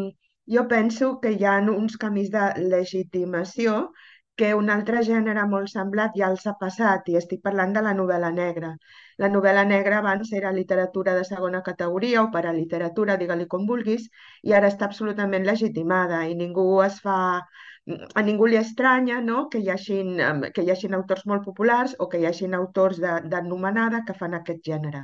jo penso que hi ha uns camins de legitimació que un altre gènere molt semblat ja els ha passat, i estic parlant de la novel·la negra. La novel·la negra abans era literatura de segona categoria o per a literatura, digue-li com vulguis, i ara està absolutament legitimada i ningú es fa a ningú li estranya no? que, hi hagin, que hi hagin autors molt populars o que hi hagin autors d'anomenada que fan aquest gènere.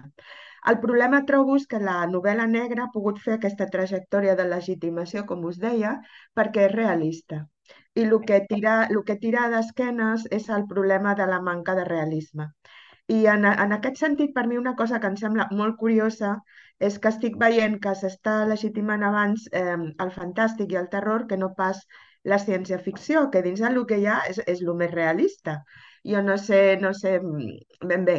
El problema trobo és que la novel·la negra ha pogut fer aquesta trajectòria de legitimació, com us deia, perquè és realista. I el que tira, el que tira d'esquenes és el problema de la manca de realisme. I en, en aquest sentit, per mi una cosa que em sembla molt curiosa és que estic veient que s'està legitimant abans eh, el fantàstic i el terror que no pas la ciència-ficció, que dins del que hi ha és, és el més realista. Jo no sé, no sé mm, ben bé.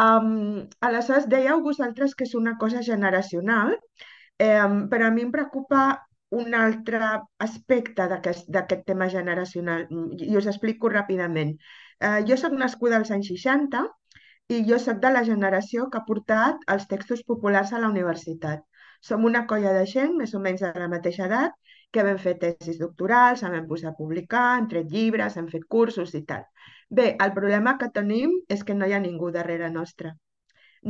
Um, aleshores, dèieu vosaltres que és una cosa generacional, eh, però a mi em preocupa un altre aspecte d'aquest tema generacional i us explico ràpidament. Eh, jo sóc nascuda als anys 60 i jo sóc de la generació que ha portat els textos populars a la universitat. Som una colla de gent, més o menys de la mateixa edat, que vam fer tesis doctorals, hem posat a publicar, hem tret llibres, hem fet cursos i tal. Bé, el problema que tenim és que no hi ha ningú darrere nostre.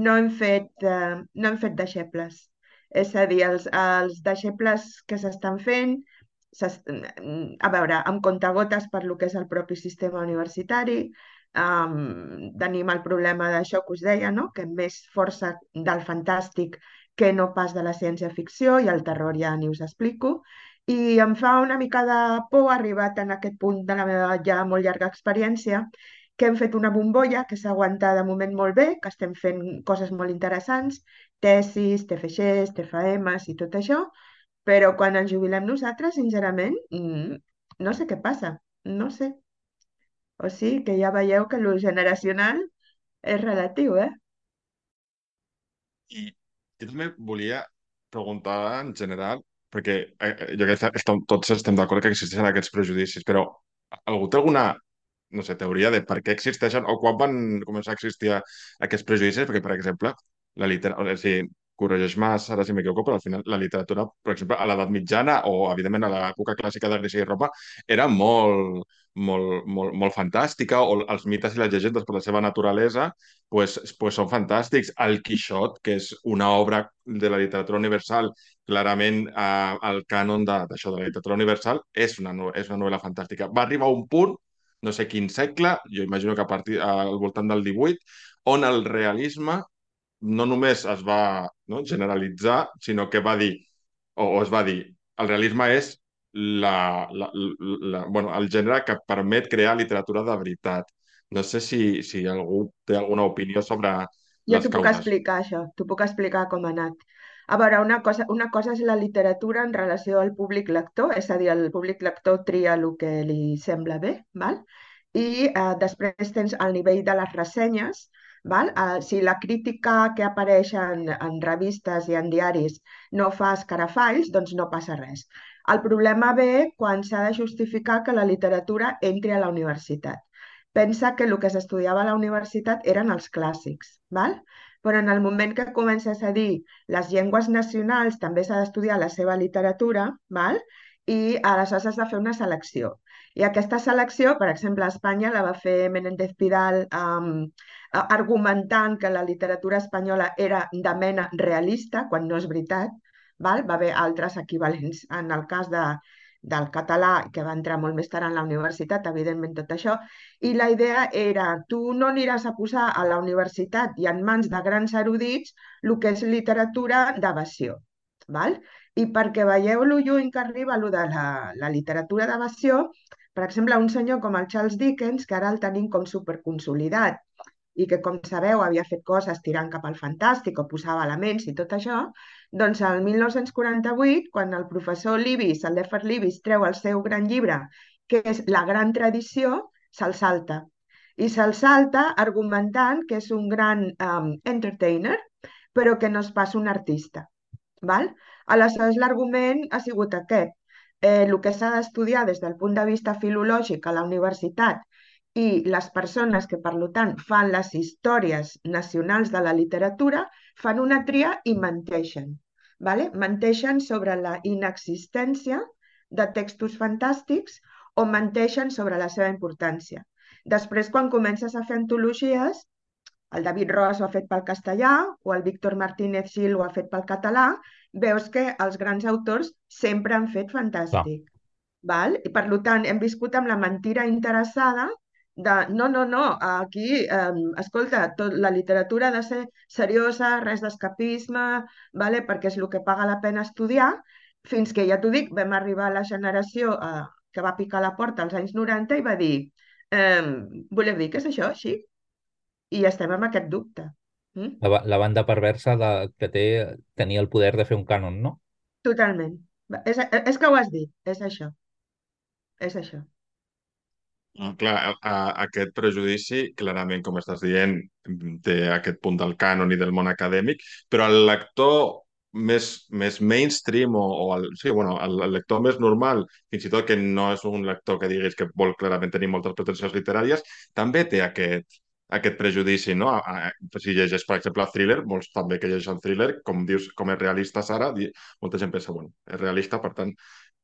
No hem fet, eh, no hem fet deixebles. És a dir, els, els deixebles que s'estan fent, a veure, amb contagotes per lo que és el propi sistema universitari, um, tenim el problema d'això que us deia, no? que més força del fantàstic que no pas de la ciència-ficció i el terror ja ni us explico. I em fa una mica de por arribat en aquest punt de la meva ja molt llarga experiència que hem fet una bombolla que s'aguanta de moment molt bé, que estem fent coses molt interessants, tesis, TFGs, TFMs i tot això, però quan ens jubilem nosaltres, sincerament, mm, no sé què passa, no sé. O sigui que ja veieu que lo generacional és relatiu, eh? I jo també volia preguntar en general, perquè eh, eh jo crec que tots estem d'acord que existeixen aquests prejudicis, però algú té alguna no sé, teoria de per què existeixen o quan van començar a existir aquests prejudicis? Perquè, per exemple, la literatura, o sigui, corregeix-me, Sara, si m'equivoco, però al final la literatura, per exemple, a l'edat mitjana o, evidentment, a l'època clàssica de Grècia i Roma, era molt, molt, molt, molt fantàstica, o els mites i les llegendes, per la seva naturalesa, pues, pues són fantàstics. El Quixot, que és una obra de la literatura universal, clarament eh, el cànon d'això de, de la literatura universal, és una, és una novel·la fantàstica. Va arribar a un punt no sé quin segle, jo imagino que a partir al voltant del 18, on el realisme no només es va no, generalitzar, sinó que va dir, o, o es va dir, el realisme és la, la, la, bueno, el gènere que permet crear literatura de veritat. No sé si, si algú té alguna opinió sobre jo t'ho puc explicar, això. T'ho puc explicar com ha anat. A veure, una cosa, una cosa és la literatura en relació al públic lector, és a dir, el públic lector tria el que li sembla bé, val? i eh, després tens el nivell de les ressenyes, Val? Uh, si la crítica que apareix en, en revistes i en diaris no fa escarafalls, doncs no passa res. El problema ve quan s'ha de justificar que la literatura entri a la universitat. Pensa que el que s'estudiava a la universitat eren els clàssics, val? però en el moment que comences a dir les llengües nacionals també s'ha d'estudiar la seva literatura, val? i aleshores has de fer una selecció. I aquesta selecció, per exemple, a Espanya la va fer Menéndez Pidal um, argumentant que la literatura espanyola era de mena realista, quan no és veritat. Val? Va haver altres equivalents en el cas de, del català, que va entrar molt més tard en la universitat, evidentment tot això, i la idea era, tu no aniràs a posar a la universitat i en mans de grans erudits el que és literatura d'evasió. Val? I perquè veieu lo lluny que arriba lo de la, la literatura d'evasió, per exemple, un senyor com el Charles Dickens, que ara el tenim com superconsolidat i que, com sabeu, havia fet coses tirant cap al fantàstic o posava elements i tot això, doncs el 1948, quan el professor Libis, el Leffert Libis, treu el seu gran llibre, que és La gran tradició, se'l salta. I se'l salta argumentant que és un gran um, entertainer, però que no és pas un artista. Val? Aleshores, l'argument ha sigut aquest eh, el que s'ha d'estudiar des del punt de vista filològic a la universitat i les persones que, per tant, fan les històries nacionals de la literatura, fan una tria i menteixen. Vale? Menteixen sobre la inexistència de textos fantàstics o menteixen sobre la seva importància. Després, quan comences a fer antologies, el David Ross ho ha fet pel castellà o el Víctor Martínez Gil ho ha fet pel català, veus que els grans autors sempre han fet fantàstic. Val? I per tant, hem viscut amb la mentira interessada de no, no, no, aquí, eh, escolta, tot, la literatura ha de ser seriosa, res d'escapisme, vale? perquè és el que paga la pena estudiar, fins que, ja t'ho dic, vam arribar a la generació eh, que va picar la porta als anys 90 i va dir eh, voleu dir que és això, així? i estem amb aquest dubte. Mm? La, la banda perversa de, que té, tenia el poder de fer un cànon, no? Totalment. És, és que ho has dit, és això. És això. Ah, clar, a, a, aquest prejudici, clarament, com estàs dient, té aquest punt del cànon i del món acadèmic, però el lector més, més mainstream o, o el, sí, bueno, el, el lector més normal, fins i tot que no és un lector que diguis que vol clarament tenir moltes pretensions literàries, també té aquest, aquest prejudici, no? A, a, si llegeix, per exemple, thriller, molts també que llegeixen thriller, com dius, com és realista, Sara, molta gent pensa, bueno, és realista, per tant,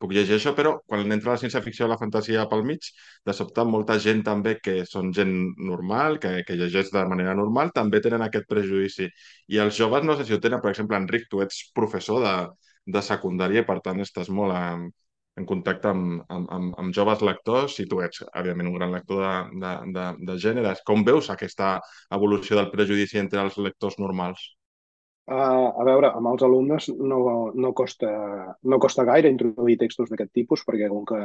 puc llegir això, però quan entra la ciència-ficció i la fantasia pel mig, de sobte molta gent també que són gent normal, que, que llegeix de manera normal, també tenen aquest prejudici. I els joves no sé si ho tenen, per exemple, Enric, tu ets professor de, de secundària i per tant estàs molt a, en contacte amb, amb, amb, amb joves lectors i tu ets, evidentment, un gran lector de, de, de, de gèneres. Com veus aquesta evolució del prejudici entre els lectors normals? Uh, a veure, amb els alumnes no, no, costa, no costa gaire introduir textos d'aquest tipus perquè com que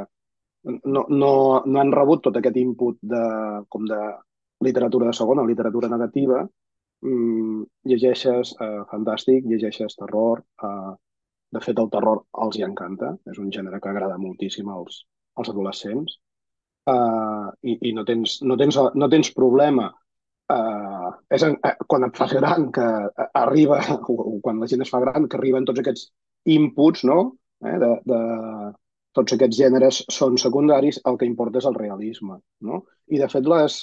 no, no, no han rebut tot aquest input de, com de literatura de segona, literatura negativa, mm, llegeixes uh, fantàstic, llegeixes terror, uh, de fet, el terror els hi encanta, és un gènere que agrada moltíssim als, als adolescents uh, i, i no, tens, no, tens, no tens problema uh, és en, uh, quan et fas gran que arriba, o quan la gent es fa gran, que arriben tots aquests inputs, no? Eh, de, de, tots aquests gèneres són secundaris, el que importa és el realisme, no? I, de fet, les,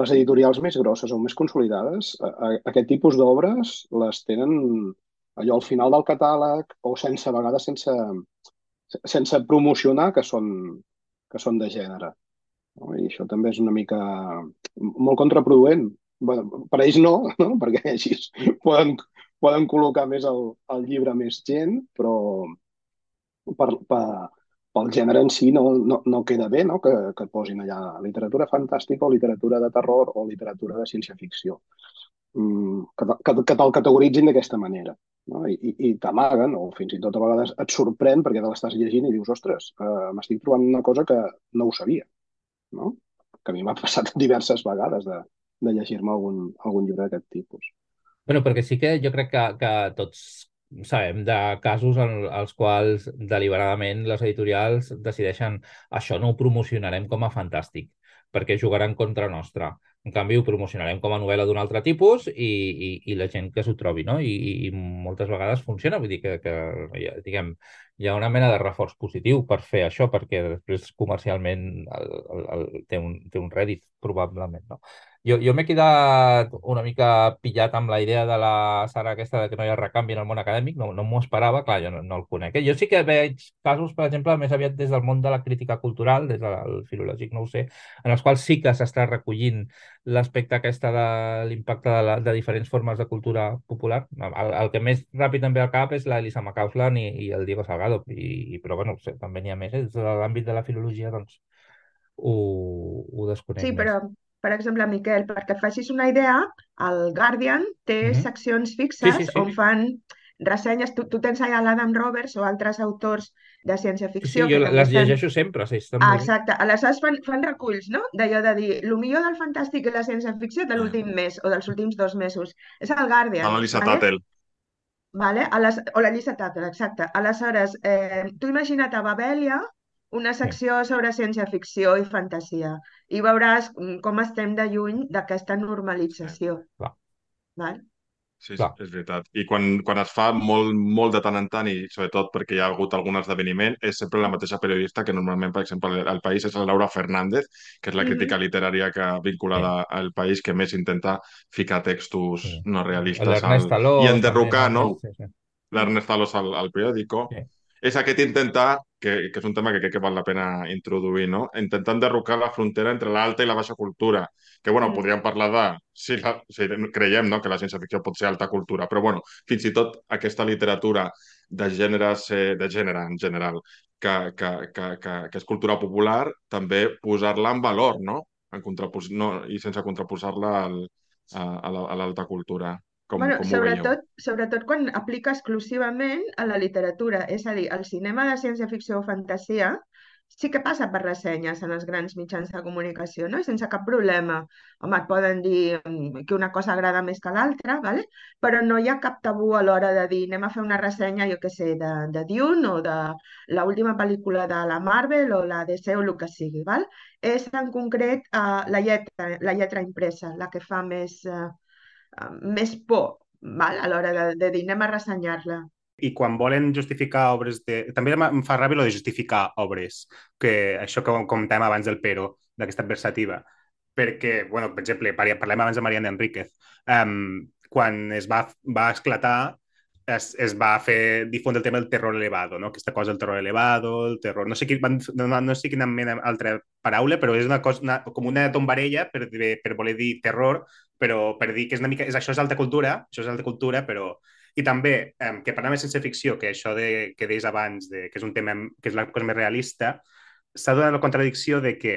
les editorials més grosses o més consolidades, a, a, aquest tipus d'obres les tenen allò al final del catàleg o sense, a vegades sense, sense promocionar que són, que són de gènere. No? I això també és una mica molt contraproduent. Bueno, per ells no, no? perquè així poden, poden col·locar més el, el llibre més gent, però per, per, pel gènere en si no, no, no queda bé no? que, que posin allà literatura fantàstica o literatura de terror o literatura de ciència-ficció. Mm, que, que, que te'l categoritzin d'aquesta manera. No? I, i, i t'amaguen, o fins i tot a vegades et sorprèn perquè te l'estàs llegint i dius, ostres, eh, m'estic trobant una cosa que no ho sabia. No? Que a mi m'ha passat diverses vegades de, de llegir-me algun, algun llibre d'aquest tipus. Bueno, perquè sí que jo crec que, que tots sabem de casos en els quals deliberadament les editorials decideixen això no ho promocionarem com a fantàstic perquè jugaran contra nostra. En canvi, ho promocionarem com a novel·la d'un altre tipus i, i, i la gent que s'ho trobi, no? I, I moltes vegades funciona, vull dir que, que diguem, hi ha una mena de reforç positiu per fer això, perquè després comercialment el, el, el, té, un, té un rèdit, probablement, no? Jo, jo m'he quedat una mica pillat amb la idea de la Sara aquesta de que no hi ha recanvi en el món acadèmic, no, no m'ho esperava, clar, jo no, no el conec. Eh? Jo sí que veig casos, per exemple, més aviat des del món de la crítica cultural, des del filològic, no ho sé, en els quals sí que s'està recollint l'aspecte aquesta de l'impacte de, la, de diferents formes de cultura popular. El, el que més ràpid em ve al cap és l'Elisa Macauslan i, i el Diego Salgado, i, i però bueno, sé, també n'hi ha més, eh? des de l'àmbit de la filologia, doncs ho, ho desconec Sí, però més per exemple, Miquel, perquè et facis una idea, el Guardian té mm -hmm. seccions fixes sí, sí, sí. on fan ressenyes. Tu, tu tens allà l'Adam Roberts o altres autors de ciència-ficció. Sí, sí, jo les fan... llegeixo sempre. Sí, ah, exacte. Aleshores fan, fan reculls, no? D'allò de dir, el millor del fantàstic i la ciència-ficció de l'últim mes o dels últims dos mesos. És el Guardian. A l'Elisa vale? Tattel. Vale? A les... O l'Elisa Tattel, exacte. Aleshores, eh, tu imagina't a Babèlia una secció sobre ciència-ficció i fantasia i veuràs com estem de lluny d'aquesta normalització. Clar. Val? Sí, sí, és veritat. I quan, quan es fa molt, molt de tant en tant, i sobretot perquè hi ha hagut algun esdeveniment, és sempre la mateixa periodista que normalment, per exemple, al País és la Laura Fernández, que és la crítica mm -hmm. literària que vinculada sí. al País que més intenta ficar textos sí. no realistes al... i enderrocar, no? Sí, sí. L'Ernest Talos al, al periòdico. Sí és aquest intentar, que, que és un tema que crec que val la pena introduir, no? intentar enderrocar la frontera entre l'alta i la baixa cultura, que, bueno, mm. podríem parlar de si, la, si creiem no, que la ciència-ficció pot ser alta cultura, però, bueno, fins i tot aquesta literatura de gèneres, eh, de gènere en general, que, que, que, que, que és cultura popular, també posar-la en valor, no? En contrapos no, I sense contraposar-la a, a l'alta cultura. Com, bueno, com sobretot, sobretot quan aplica exclusivament a la literatura. És a dir, el cinema de ciència-ficció o fantasia sí que passa per ressenyes en els grans mitjans de comunicació, no? I sense cap problema. Home, et poden dir mm, que una cosa agrada més que l'altra, ¿vale? però no hi ha cap tabú a l'hora de dir anem a fer una ressenya, jo què sé, de, de Dune o de l'última pel·lícula de la Marvel o la DC o el que sigui. ¿vale? És en concret uh, la, lletra, la lletra impresa la que fa més... Uh, més por val? a l'hora de, de dir anem a ressenyar-la. I quan volen justificar obres de... També em fa ràbia lo de justificar obres, que això que comentàvem abans del Pero, d'aquesta adversativa. Perquè, bueno, per exemple, parlem abans de Mariana Enríquez. Um, quan es va, va esclatar es, es va fer difondre el tema del terror elevado, no? aquesta cosa del terror elevado, el terror... No sé, qui, no, no sé quina mena altra paraula, però és una cosa, una, com una tombarella per, per voler dir terror, però per dir que és una mica... És, això és alta cultura, això és alta cultura, però... I també, eh, que parlem de ciència ficció, que això de, que deies abans, de, que és un tema que és la cosa més realista, s'ha donat la contradicció de que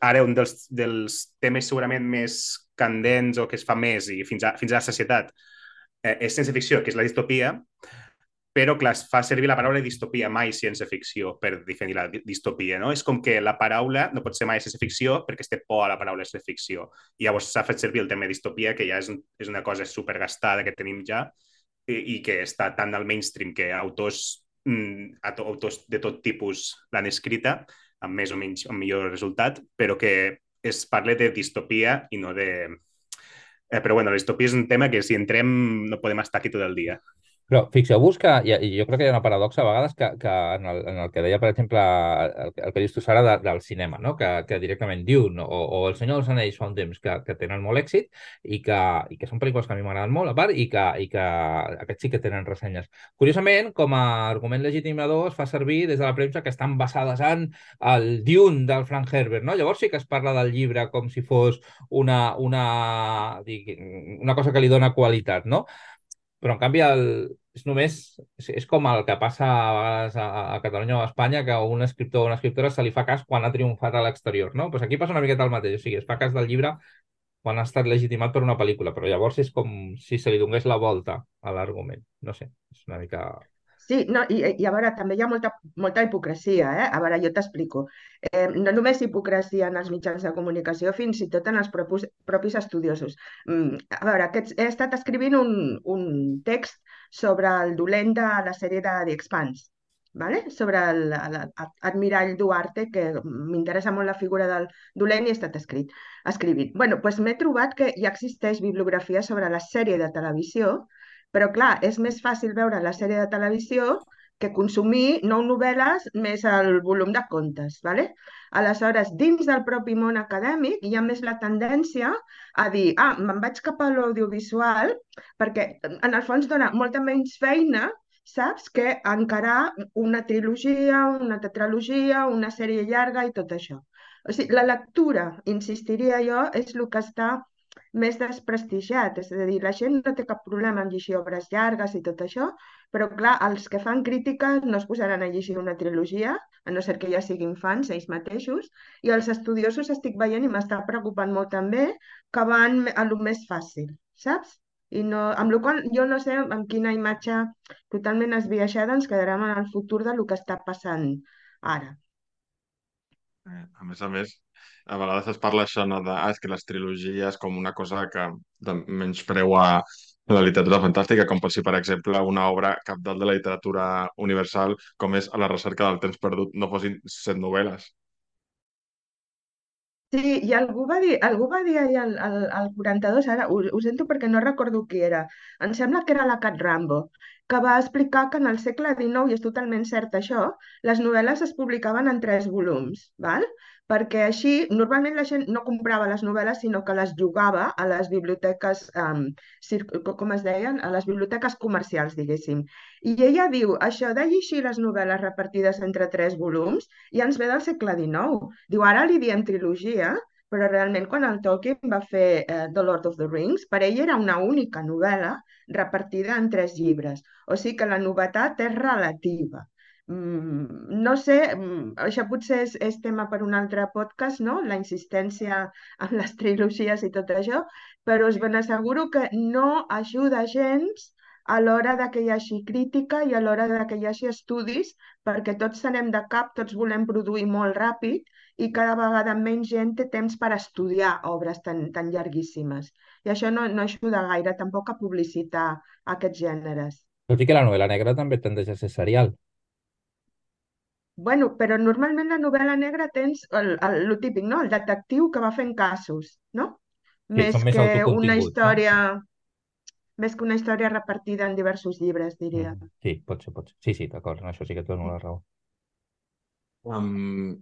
ara un dels, dels temes segurament més candents o que es fa més i fins a, fins a la societat eh, és ciència-ficció, que és la distopia, però clar, es fa servir la paraula distopia, mai ciència-ficció, per definir la distopia, no? És com que la paraula no pot ser mai ciència-ficció perquè es té por a la paraula ciència-ficció. I llavors s'ha fet servir el tema distopia, que ja és, és una cosa supergastada que tenim ja i, i que està tan al mainstream que autors, mm, autors de tot tipus l'han escrita, amb més o menys amb millor resultat, però que es parla de distopia i no de, Eh, però bueno, la distopia és un tema que si entrem no podem estar aquí tot el dia. Però fixeu-vos que, i, i jo crec que hi ha una paradoxa a vegades que, que en, el, en el que deia, per exemple, el, el que dius tu, Sara, de, del cinema, no? que, que directament Dune o, o El Senyor dels Anells fa un temps que, que tenen molt èxit i que, i que són pel·lícules que a mi m'agraden molt, a part, i que, i que aquests sí que tenen ressenyes. Curiosament, com a argument legitimador es fa servir des de la premsa que estan basades en el Dune del Frank Herbert, no? Llavors sí que es parla del llibre com si fos una, una, una cosa que li dona qualitat, no? Però, en canvi, el, és només... És, és com el que passa a vegades a, a Catalunya o a Espanya, que a un escriptor o una escriptora se li fa cas quan ha triomfat a l'exterior, no? Pues aquí passa una miqueta el mateix. O sigui, es fa cas del llibre quan ha estat legitimat per una pel·lícula, però llavors és com si se li donés la volta a l'argument. No sé, és una mica... Sí, no, i, i a veure, també hi ha molta, molta hipocresia, eh? A veure, jo t'explico. Eh, no només hipocresia en els mitjans de comunicació, fins i tot en els propis, propis estudiosos. Mm, a veure, aquests, he estat escrivint un, un text sobre el dolent de la sèrie de The Expanse, ¿vale? sobre l'admirall Duarte, que m'interessa molt la figura del dolent i he estat escrit, escrivint. bueno, pues m'he trobat que ja existeix bibliografia sobre la sèrie de televisió però, clar, és més fàcil veure la sèrie de televisió que consumir nou novel·les més el volum de contes. ¿vale? Aleshores, dins del propi món acadèmic hi ha més la tendència a dir ah, me'n vaig cap a l'audiovisual perquè en el fons dona molta menys feina saps? Que encarar una trilogia, una tetralogia, una sèrie llarga i tot això. O sigui, la lectura, insistiria jo, és el que està més desprestigiat. És a dir, la gent no té cap problema en llegir obres llargues i tot això, però clar, els que fan crítica no es posaran a llegir una trilogia, a no ser que ja siguin fans ells mateixos, i els estudiosos estic veient i m'està preocupant molt també que van a lo més fàcil, saps? I no, amb la qual jo no sé en quina imatge totalment esbiaixada ens quedarem en el futur de lo que està passant ara. Eh, a més a més, a vegades es parla això, no, de, ah, és que les trilogies com una cosa que menyspreu a la literatura fantàstica, com pot ser, per exemple, una obra capdalt de la literatura universal, com és A la recerca del temps perdut, no fossin set novel·les. Sí, i algú va dir, algú va dir ahir al, al, al 42, ara ho, ho sento perquè no recordo qui era, em sembla que era la Cat Rambo, que va explicar que en el segle XIX, i és totalment cert això, les novel·les es publicaven en tres volums, val? Perquè així normalment la gent no comprava les novel·les, sinó que les jugava a les biblioteques, um, com es deien, a les biblioteques comercials, diguéssim. I ella diu, això de llegir les novel·les repartides entre tres volums ja ens ve del segle XIX. Diu, ara li diem trilogia, però realment quan el Tolkien va fer eh, The Lord of the Rings, per ell era una única novel·la repartida en tres llibres. O sigui que la novetat és relativa. Mm, no sé, mm, això potser és, és tema per un altre podcast, no? La insistència en les trilogies i tot això, però us ben asseguro que no ajuda gens a l'hora de que hi hagi crítica i a l'hora de que hi hagi estudis, perquè tots anem de cap, tots volem produir molt ràpid i cada vegada menys gent té temps per estudiar obres tan, tan llarguíssimes. I això no, no ajuda gaire tampoc a publicitar aquests gèneres. Tot i que la novel·la negra també tendeix a ser serial. Bueno, però normalment la novel·la negra tens el, el, el típic, no? El detectiu que va fent casos, no? Sí, més més que una història... No? Més que una història repartida en diversos llibres, diria. Mm, sí, pot ser, pot ser. Sí, sí, d'acord, en això sí que tu dono la raó. Um,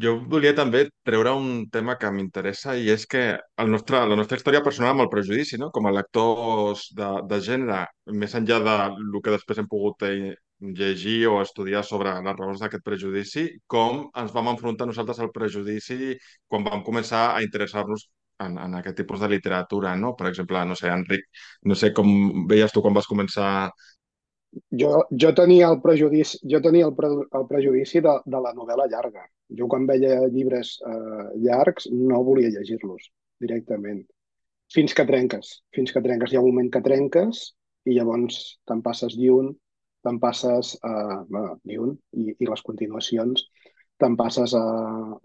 jo volia també treure un tema que m'interessa i és que el nostre, la nostra història personal amb el prejudici, no? com a lectors de, de gènere, més enllà de lo que després hem pogut llegir o estudiar sobre les raons d'aquest prejudici, com ens vam enfrontar nosaltres al prejudici quan vam començar a interessar-nos en, en aquest tipus de literatura, no? Per exemple, no sé, Enric, no sé com veies tu quan vas començar... Jo, jo tenia el prejudici, jo tenia el, pre, el prejudici de, de la novel·la llarga. Jo quan veia llibres eh, llargs no volia llegir-los directament. Fins que trenques, fins que trenques. Hi ha un moment que trenques i llavors te'n passes Dune, te'n passes a bueno, Dune i, i les continuacions, te'n passes a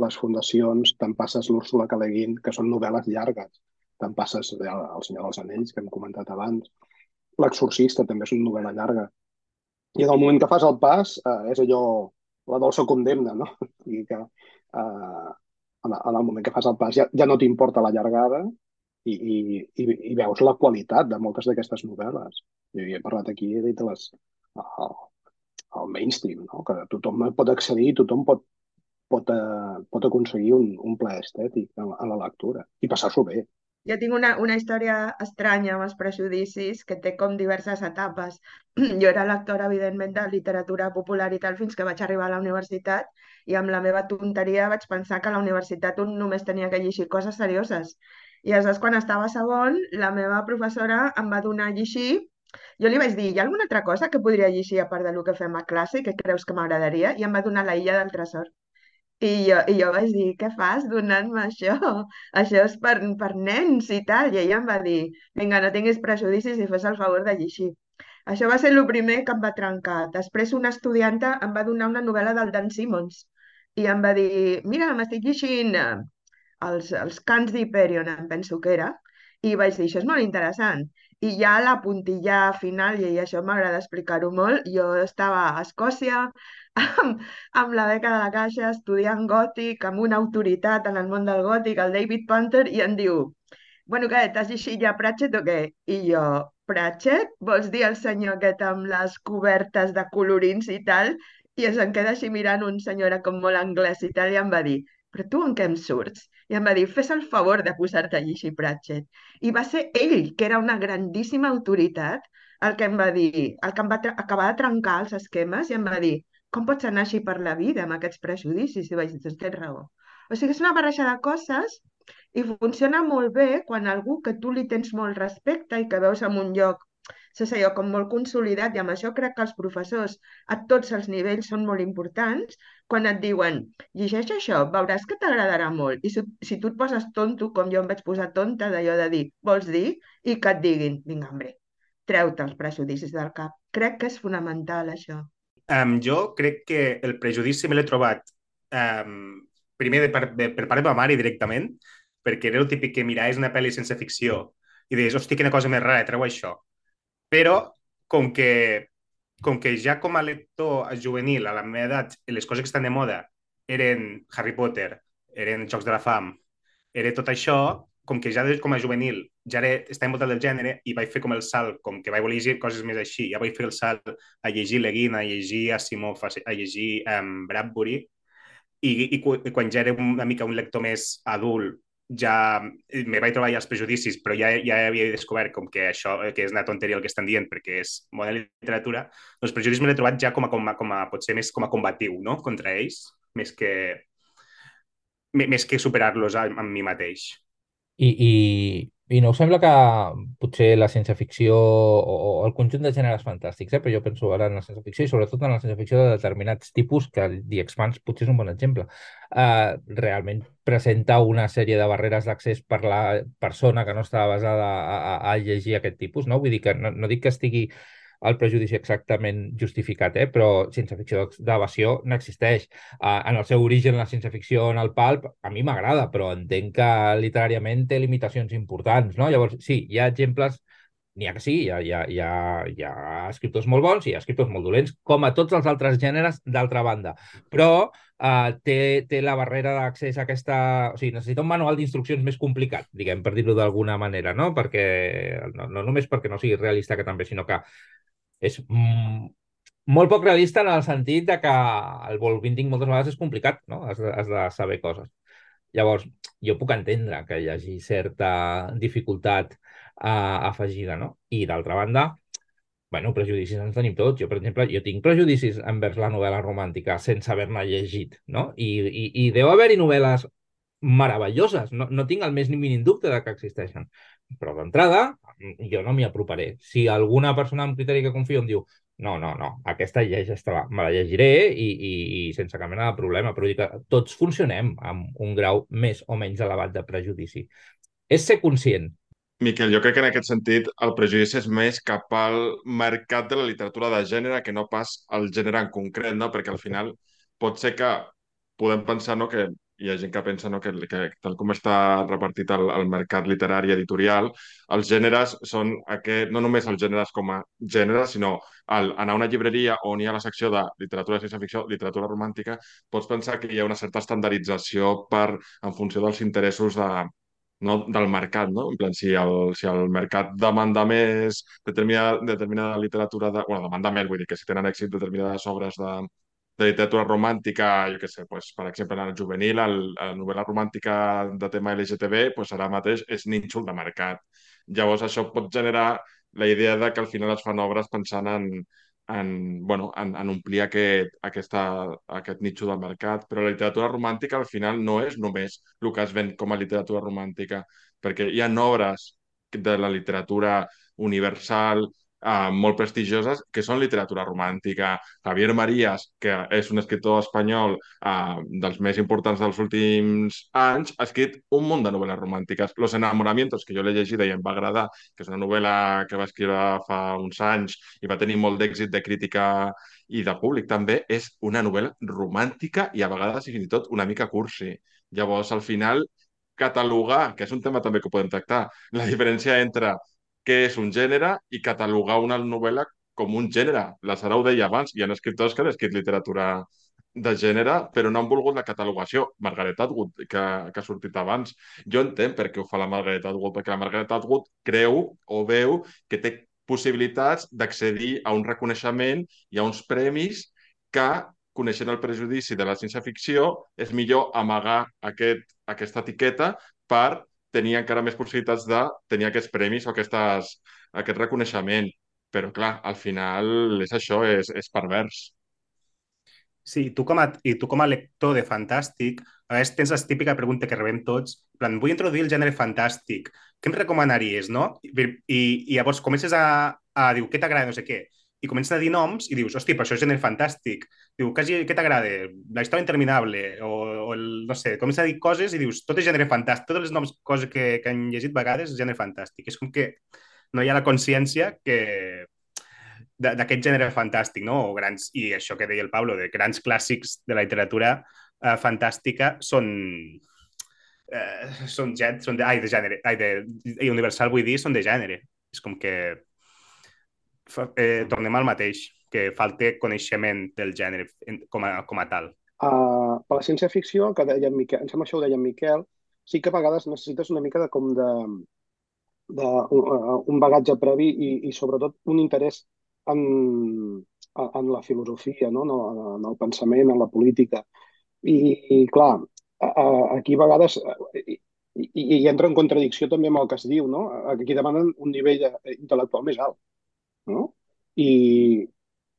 les fundacions, te'n passes l'Úrsula K. Le Guin, que són novel·les llargues, te'n passes El Senyor dels Anells, que hem comentat abans, L'Exorcista també és una novel·la llarga. I en el moment que fas el pas eh, és allò, la dolça condemna, no? I que eh, en, el moment que fas el pas ja, ja no t'importa la llargada i, i, i, i veus la qualitat de moltes d'aquestes novel·les. Jo he parlat aquí, he dit les, el mainstream, no? que tothom pot accedir, tothom pot, pot, uh, pot aconseguir un, un plaer estètic a, a la lectura i passar-s'ho bé. Jo tinc una, una història estranya amb els prejudicis que té com diverses etapes. Jo era lectora, evidentment, de literatura popular i tal fins que vaig arribar a la universitat i amb la meva tonteria vaig pensar que a la universitat un només tenia que llegir coses serioses i aleshores, quan estava segon, la meva professora em va donar a llegir jo li vaig dir, hi ha alguna altra cosa que podria llegir a part del que fem a classe que creus que m'agradaria? I em va donar la Illa del Tresor. I jo, I jo vaig dir, què fas donant-me això? Això és per, per nens i tal. I ella em va dir, vinga, no tinguis prejudicis i fes el favor de llegir. Això va ser el primer que em va trencar. Després una estudianta em va donar una novel·la del Dan Simmons i em va dir, mira, m'estic llegint eh, els, els cants d'Hyperion, em penso que era, i vaig dir, això és molt interessant. I ja la puntilla final, i això m'agrada explicar-ho molt, jo estava a Escòcia amb, amb la beca de la Caixa estudiant gòtic, amb una autoritat en el món del gòtic, el David Panther, i em diu, bueno, què, t'has llegit ja Pratchett o què? I jo, Pratchett? Vols dir el senyor aquest amb les cobertes de colorins i tal? I es em queda així mirant un senyor com molt anglès i tal, i em va dir, però tu en què em surts? I em va dir, fes el favor de posar-te a llegir Pratchett. I va ser ell, que era una grandíssima autoritat, el que em va dir, el que em va acabar de trencar els esquemes i em va dir, com pots anar així per la vida amb aquests prejudicis? I vaig dir, doncs tens raó. O sigui, és una barreja de coses i funciona molt bé quan algú que tu li tens molt respecte i que veus en un lloc és allò com molt consolidat i amb això crec que els professors a tots els nivells són molt importants quan et diuen llegeix això, veuràs que t'agradarà molt i si, si tu et poses tonto com jo em vaig posar tonta d'allò de dir vols dir? i que et diguin vinga, hombre, treu-te els prejudicis del cap crec que és fonamental això. Um, jo crec que el prejudici me l'he trobat um, primer de, per, de, per part de ma mare directament perquè era el típic que miraves una pel·li sense ficció i deies, hosti, quina cosa més rara, treu això però com que, com que ja com a lector juvenil, a la meva edat, les coses que estan de moda eren Harry Potter, eren Jocs de la Fam, era tot això, com que ja com a juvenil ja era, estava envoltat del gènere i vaig fer com el salt, com que vaig voler llegir coses més així, ja vaig fer el salt a llegir Leguin, a llegir Asimov, a llegir um, Bradbury, i, i, i quan ja era una mica un lector més adult ja me vaig trobar ja els prejudicis, però ja, ja havia descobert com que això que és una tonteria el que estan dient perquè és bona literatura, doncs prejudicis me l'he trobat ja com a, com a, com a, potser més com a combatiu, no?, contra ells, més que, més que superar-los amb mi mateix. I, i, i no us sembla que potser la ciència-ficció o, o el conjunt de gèneres fantàstics, eh? però jo penso ara en la ciència-ficció i sobretot en la ciència-ficció de determinats tipus, que The Expanse potser és un bon exemple, eh, realment presenta una sèrie de barreres d'accés per la persona que no està basada a, a, a llegir aquest tipus, no? Vull dir que no, no dic que estigui el prejudici exactament justificat, eh? però ciència-ficció d'evasió n'existeix. Uh, en el seu origen, la ciència-ficció en el palp, a mi m'agrada, però entenc que literàriament té limitacions importants. No? Llavors, sí, hi ha exemples n'hi ha que sí, hi ha, hi, ha, hi, ha, hi ha escriptors molt bons i hi ha escriptors molt dolents, com a tots els altres gèneres d'altra banda. Però uh, té, té la barrera d'accés a aquesta... O sigui, necessita un manual d'instruccions més complicat, diguem, per dir-ho d'alguna manera, no? Perquè, no, no només perquè no sigui realista, que també, sinó que és molt poc realista en el sentit de que el ball binding moltes vegades és complicat, no? Has de, has de saber coses. Llavors, jo puc entendre que hi hagi certa dificultat uh, afegida, no? I d'altra banda, bueno, prejudicis ens tenim tots. Jo, per exemple, jo tinc prejudicis envers la novel·la romàntica sense haver-ne llegit, no? I, i, i deu haver-hi novel·les meravelloses, no, no tinc el més ni mínim dubte de que existeixen. Però d'entrada, jo no m'hi aproparé. Si alguna persona amb criteri que confio em diu no, no, no, aquesta llegeix-te-la, me la llegiré i, i, i sense cap mena de problema, però dic que tots funcionem amb un grau més o menys elevat de prejudici. És ser conscient. Miquel, jo crec que en aquest sentit el prejudici és més cap al mercat de la literatura de gènere que no pas al gènere en concret, no? perquè al final pot ser que podem pensar no, que hi ha gent que pensa no, que, que tal com està repartit el, el mercat literari editorial, els gèneres són aquest, no només els gèneres com a gèneres, sinó al anar a una llibreria on hi ha la secció de literatura de ciència-ficció, literatura romàntica, pots pensar que hi ha una certa estandardització per, en funció dels interessos de, no del mercat, no? En plan, si el, si el mercat demanda més determinada, determinada literatura, de, bueno, demanda més, vull dir que si tenen èxit determinades obres de, de literatura romàntica, jo què sé, pues, per exemple, en el juvenil, el, la novel·la romàntica de tema LGTB, pues, ara mateix és nínxol de mercat. Llavors, això pot generar la idea de que al final es fan obres pensant en, en, bueno, en, en omplir aquest, aquesta, aquest nitxo del mercat. Però la literatura romàntica al final no és només el que es ven com a literatura romàntica, perquè hi ha obres de la literatura universal, eh, molt prestigioses que són literatura romàntica. Javier Marías, que és un escriptor espanyol eh, dels més importants dels últims anys, ha escrit un munt de novel·les romàntiques. Los enamoramientos, que jo l'he llegida i em va agradar, que és una novel·la que va escriure fa uns anys i va tenir molt d'èxit de crítica i de públic també, és una novel·la romàntica i a vegades fins i tot una mica cursi. Llavors, al final, catalogar, que és un tema també que podem tractar, la diferència entre què és un gènere i catalogar una novel·la com un gènere. La Sara ho deia abans, hi ha escriptors que han escrit literatura de gènere, però no han volgut la catalogació. Margaret Atwood, que, que ha sortit abans. Jo entenc per què ho fa la Margaret Atwood, perquè la Margaret Atwood creu o veu que té possibilitats d'accedir a un reconeixement i a uns premis que, coneixent el prejudici de la ciència-ficció, és millor amagar aquest, aquesta etiqueta per tenir encara més possibilitats de tenir aquests premis o aquestes, aquest reconeixement. Però, clar, al final és això, és, és pervers. Sí, tu com a, i tu com a lector de fantàstic, a vegades tens la típica pregunta que rebem tots, plan, vull introduir el gènere fantàstic, què em recomanaries, no? I, i, i llavors comences a, a dir, què t'agrada, no sé què, i comences a dir noms i dius, hosti, però això és gènere fantàstic. Diu, què, què t'agrada? La història interminable, o, o el, no sé, comences a dir coses i dius, tot és gènere fantàstic, totes les noms, coses que, que han llegit vegades és gènere fantàstic. És com que no hi ha la consciència que d'aquest gènere fantàstic, no? O grans, I això que deia el Pablo, de grans clàssics de la literatura eh, fantàstica són, eh, són, són de, ai, de gènere, ai, de, universal vull dir, són de gènere. És com que eh, tornem al mateix, que falta coneixement del gènere com a, com a tal. Uh, per la ciència-ficció, que deia en Miquel, em sembla això ho deia en Miquel, sí que a vegades necessites una mica de com de, de uh, un bagatge previ i, i sobretot un interès en, en la filosofia, no? en el pensament, en la política. I, i clar, aquí a vegades i, i, i entra en contradicció també amb el que es diu, no? Aquí demanen un nivell intel·lectual més alt no? I,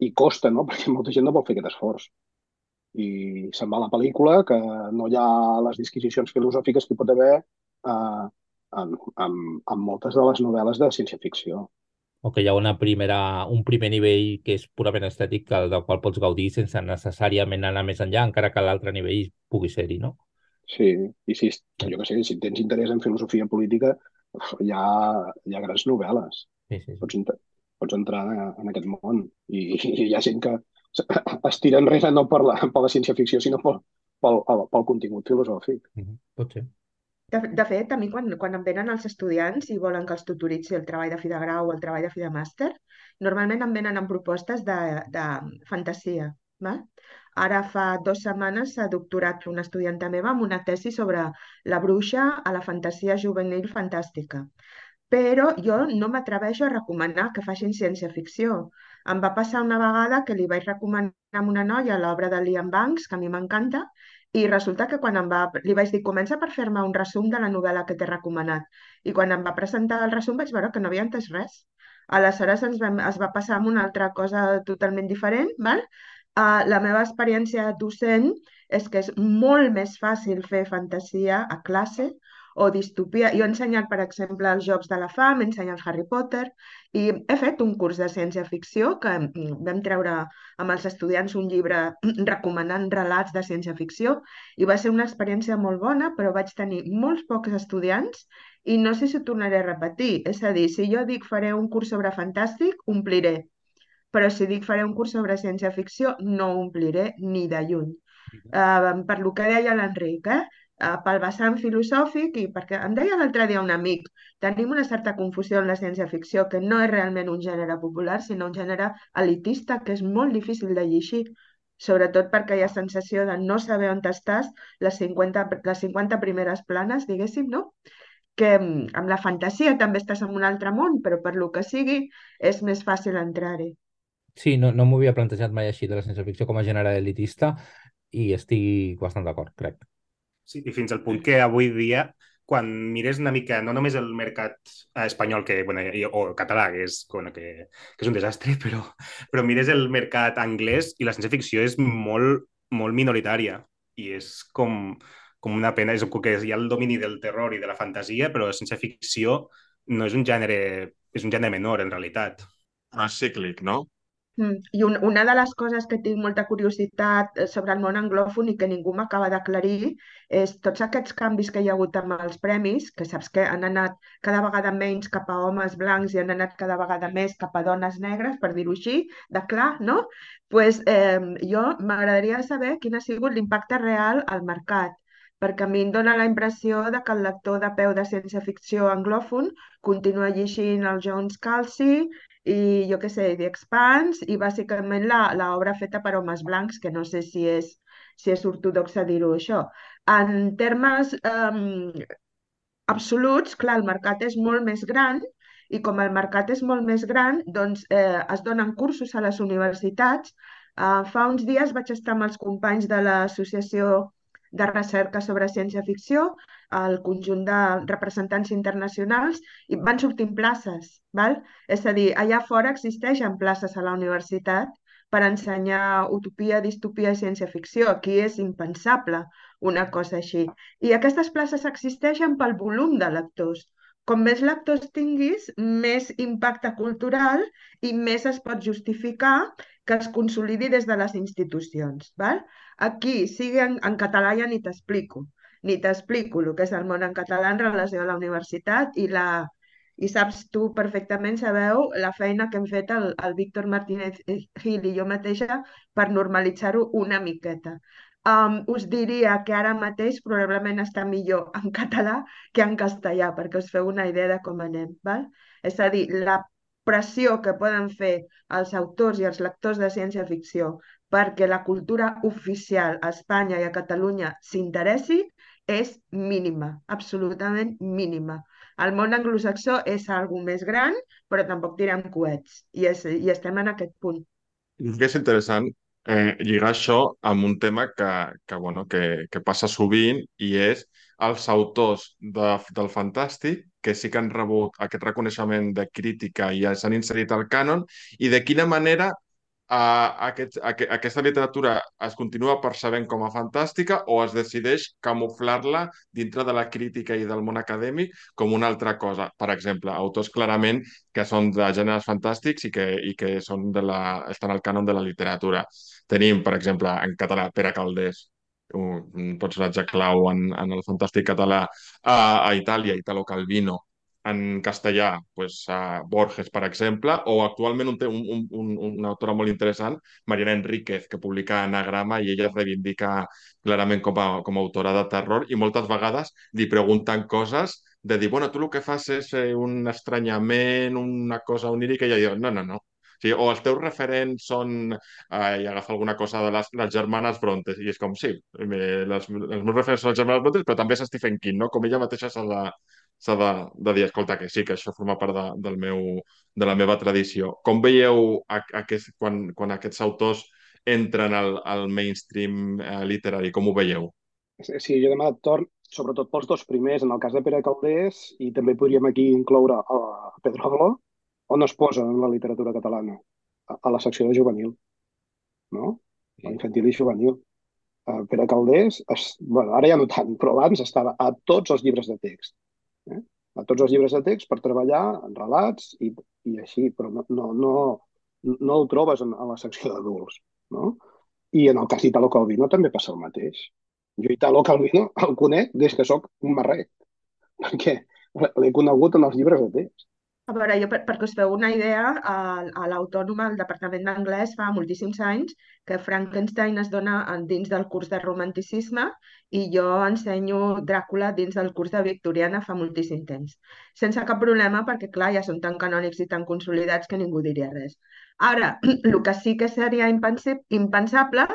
i costa, no? Perquè molta gent no vol fer aquest esforç. I se'n va la pel·lícula que no hi ha les disquisicions filosòfiques que hi pot haver eh, en, en, en moltes de les novel·les de ciència-ficció. O que hi ha una primera, un primer nivell que és purament estètic, del qual pots gaudir sense necessàriament anar més enllà, encara que l'altre nivell pugui ser-hi, no? Sí, i si, jo que sé, si tens interès en filosofia política, hi ha, hi ha grans novel·les. Sí, sí, sí. Pots, pots entrar en aquest món. I, i hi ha gent que es tira enrere no per la, per la ciència-ficció, sinó pel, pel, pel contingut filosòfic. Mm -hmm. Pot ser. De, de fet, a mi quan, quan em venen els estudiants i volen que els tutoritzi el treball de fi de grau o el treball de fi de màster, normalment em venen amb propostes de, de fantasia. Val? Ara fa dues setmanes s'ha doctorat una estudianta meva amb una tesi sobre la bruixa a la fantasia juvenil fantàstica però jo no m'atreveixo a recomanar que facin ciència-ficció. Em va passar una vegada que li vaig recomanar a una noia l'obra de Liam Banks, que a mi m'encanta, i resulta que quan em va, li vaig dir, comença per fer-me un resum de la novel·la que t'he recomanat. I quan em va presentar el resum vaig veure que no havia entès res. Aleshores ens vam, es va passar amb una altra cosa totalment diferent. Val? Uh, la meva experiència docent és que és molt més fàcil fer fantasia a classe o distopia. Jo he ensenyat, per exemple, els Jocs de la Fam, he ensenyat Harry Potter i he fet un curs de ciència-ficció que mm, vam treure amb els estudiants un llibre recomanant relats de ciència-ficció i va ser una experiència molt bona, però vaig tenir molts pocs estudiants i no sé si ho tornaré a repetir. És a dir, si jo dic faré un curs sobre fantàstic, ompliré. Però si dic faré un curs sobre ciència-ficció, no ompliré ni de lluny. Uh, per lo que deia l'Enric, eh? Eh, pel vessant filosòfic i perquè em deia l'altre dia un amic, tenim una certa confusió en la ciència-ficció que no és realment un gènere popular, sinó un gènere elitista que és molt difícil de llegir, sobretot perquè hi ha sensació de no saber on estàs les 50, les 50 primeres planes, diguéssim, no? que mm, amb la fantasia també estàs en un altre món, però per lo que sigui és més fàcil entrar-hi. Sí, no, no m'ho havia plantejat mai així de la ciència-ficció com a gènere elitista i estic bastant d'acord, crec. Sí, i fins al punt que avui dia quan mires una mica, no només el mercat espanyol que, bueno, o català, que és, bueno, que, que és un desastre, però, però mires el mercat anglès i la ciència-ficció és molt, molt minoritària i és com, com una pena, és que hi ha el domini del terror i de la fantasia, però la ciència-ficció no és un gènere, és un gènere menor, en realitat. No és cíclic, no? Mm. I un, una de les coses que tinc molta curiositat eh, sobre el món anglòfon i que ningú m'acaba d'aclarir és tots aquests canvis que hi ha hagut amb els premis, que saps que han anat cada vegada menys cap a homes blancs i han anat cada vegada més cap a dones negres, per dir-ho així, de clar, no? pues, eh, jo m'agradaria saber quin ha sigut l'impacte real al mercat perquè a mi em dóna la impressió de que el lector de peu de ciència-ficció anglòfon continua llegint el Jones Calci i jo què sé, The Expanse, i bàsicament l'obra feta per homes blancs, que no sé si és, si és ortodoxa dir-ho això. En termes um, absoluts, clar, el mercat és molt més gran i com el mercat és molt més gran, doncs eh, es donen cursos a les universitats. Uh, fa uns dies vaig estar amb els companys de l'associació de recerca sobre ciència-ficció, el conjunt de representants internacionals, i van sortint places. Val? És a dir, allà fora existeixen places a la universitat per ensenyar utopia, distopia i ciència-ficció. Aquí és impensable una cosa així. I aquestes places existeixen pel volum de lectors. Com més lectors tinguis, més impacte cultural i més es pot justificar que es consolidi des de les institucions. Val? Aquí, sigui en, en català ja ni t'explico, ni t'explico el que és el món en català en relació a la universitat i la, i saps tu perfectament, sabeu, la feina que hem fet el, el Víctor Martínez Gil i jo mateixa per normalitzar-ho una miqueta. Um, us diria que ara mateix probablement està millor en català que en castellà, perquè us feu una idea de com anem. Val? És a dir, la pressió que poden fer els autors i els lectors de ciència-ficció perquè la cultura oficial a Espanya i a Catalunya s'interessi és mínima, absolutament mínima. El món anglosaxó és algo més gran, però tampoc tirem coets i, és, i estem en aquest punt. És interessant eh, lligar això amb un tema que, que, bueno, que, que passa sovint i és els autors de, del Fantàstic que sí que han rebut aquest reconeixement de crítica i s'han inserit al cànon i de quina manera uh, aquest, aqu aquesta literatura es continua percebent com a fantàstica o es decideix camuflar-la dintre de la crítica i del món acadèmic com una altra cosa. Per exemple, autors clarament que són de gèneres fantàstics i que, i que són de la, estan al cànon de la literatura. Tenim, per exemple, en català, Pere Caldés, un personatge clau en, en el fantàstic català a, a Itàlia, Italo Calvino, en castellà, pues, a Borges, per exemple, o actualment un, un, un, una autora molt interessant, Mariana Enríquez, que publica Anagrama i ella es reivindica clarament com a, com a autora de terror i moltes vegades li pregunten coses de dir, bueno, tu el que fas és un estranyament, una cosa onírica, i ella diu, no, no, no, Sí, o els teus referents són, eh, i agafa alguna cosa de les, les germanes Brontes, i és com, sí, les, els meus referents són les germanes Brontes, però també és Stephen King, no? Com ella mateixa s'ha de, s'ha de, de dir, escolta, que sí, que això forma part de, del meu, de la meva tradició. Com veieu a, a aquest, quan, quan aquests autors entren al, al mainstream eh, literari? Com ho veieu? Sí, jo demà torn, sobretot pels dos primers, en el cas de Pere Caldés, i també podríem aquí incloure a Pedro Aglo, on es posa en la literatura catalana? A, a la secció de juvenil, no? Sí. infantil i juvenil. Uh, Pere Caldés, es, bueno, ara ja no tant, però abans estava a tots els llibres de text. Eh? A tots els llibres de text per treballar en relats i, i així, però no, no, no, no ho trobes en, en la secció d'adults. No? I en el cas d'Italo Calvino també passa el mateix. Jo Italo Calvino el conec des que sóc un marret, perquè l'he conegut en els llibres de text. A veure, jo per, perquè us feu una idea, a, a l'Autònoma, al Departament d'Anglès, fa moltíssims anys que Frankenstein es dona dins del curs de romanticisme i jo ensenyo Dràcula dins del curs de Victoriana fa moltíssim temps. Sense cap problema, perquè clar, ja són tan canònics i tan consolidats que ningú diria res. Ara, el que sí que seria impensable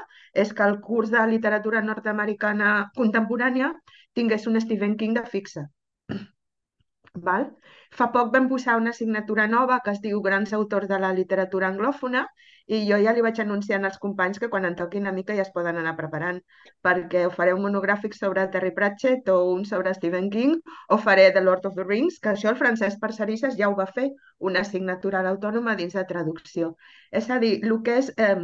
és que el curs de literatura nord-americana contemporània tingués un Stephen King de fixa Val? Fa poc vam posar una assignatura nova que es diu Grans autors de la literatura anglòfona i jo ja li vaig anunciar als companys que quan en toqui una mica ja es poden anar preparant, perquè o faré un monogràfic sobre Terry Pratchett o un sobre Stephen King, o faré The Lord of the Rings, que això el Francesc Parcerisses ja ho va fer, una assignatura a l'autònoma dins de traducció. És a dir, el que és eh,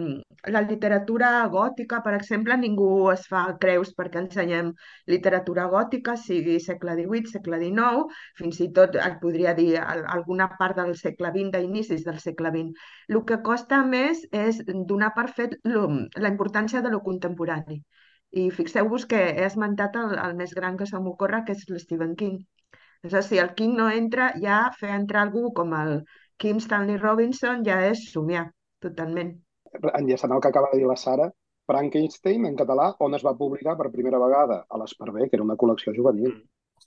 la literatura gòtica, per exemple, ningú es fa creus perquè ensenyem literatura gòtica, sigui segle XVIII, segle XIX, fins i tot dir alguna part del segle XX, d'inicis del segle XX. El que costa més més és donar per fet lo, la importància de lo contemporani. I fixeu-vos que he esmentat el, el més gran que se m'ocorre, que és l'Stephen King. És a dir, si el King no entra, ja fer entrar algú com el Kim Stanley Robinson ja és somiar, totalment. Enllaçant el que acaba de dir la Sara, Frankenstein en català, on es va publicar per primera vegada? A l'Esparver, que era una col·lecció juvenil.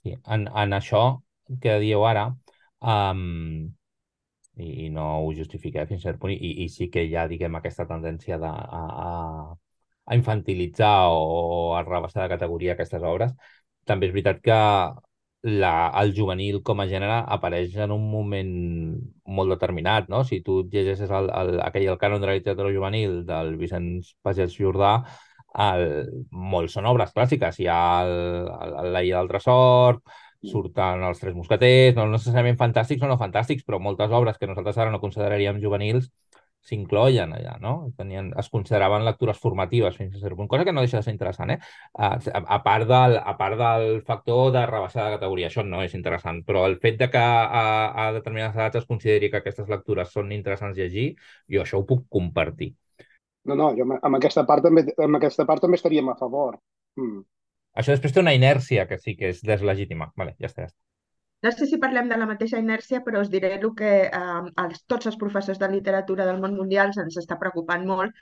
Sí, en, en això que dieu ara, um, i, i no ho justifica fins a cert punt, i, i sí que hi ha, diguem, aquesta tendència de, a, a, a infantilitzar o a rebaixar de categoria aquestes obres. També és veritat que la, el juvenil com a gènere apareix en un moment molt determinat, no? Si tu llegeixes el, el, aquell el cànon de la literatura juvenil del Vicenç Pagès Jordà, el, molts són obres clàssiques. Hi ha el, el, el, La Illa del Tresor, surten els Tres Mosqueters, no necessàriament fantàstics o no fantàstics, però moltes obres que nosaltres ara no consideraríem juvenils s'incloien allà, no? Tenien, es consideraven lectures formatives fins a cert punt, cosa que no deixa de ser interessant, eh? A, a, part del, a part del factor de rebaixar de categoria, això no és interessant, però el fet de que a, a determinades edats es consideri que aquestes lectures són interessants llegir, jo això ho puc compartir. No, no, jo amb aquesta part també, amb aquesta part també estaríem a favor. Mm. Això després té una inèrcia que sí que és deslegítima. Vale, ja està, ja està. No sé si parlem de la mateixa inèrcia, però us diré el que eh, als, tots els professors de literatura del món mundial ens està preocupant molt,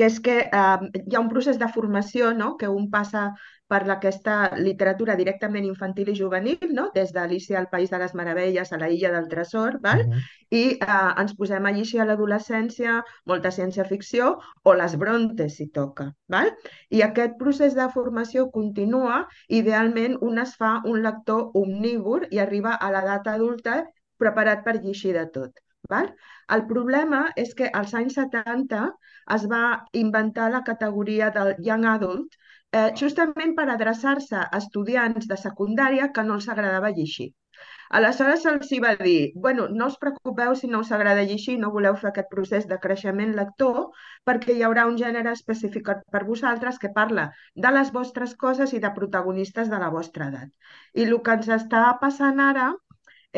que és que eh, hi ha un procés de formació no? que un passa per aquesta literatura directament infantil i juvenil, no? des d'Alicia al País de les Meravelles a la Illa del Tresor, val? Uh -huh. i eh, ens posem a llegir a l'adolescència molta ciència-ficció o les brontes, si toca. Val? I aquest procés de formació continua, idealment un es fa un lector omnívor i arriba a l'edat adulta preparat per llegir de tot. Val? El problema és que als anys 70 es va inventar la categoria del Young Adult eh, justament per adreçar-se a estudiants de secundària que no els agradava llegir. Aleshores se'ls va dir, bueno, no us preocupeu si no us agrada llegir, no voleu fer aquest procés de creixement lector, perquè hi haurà un gènere específic per vosaltres que parla de les vostres coses i de protagonistes de la vostra edat. I el que ens està passant ara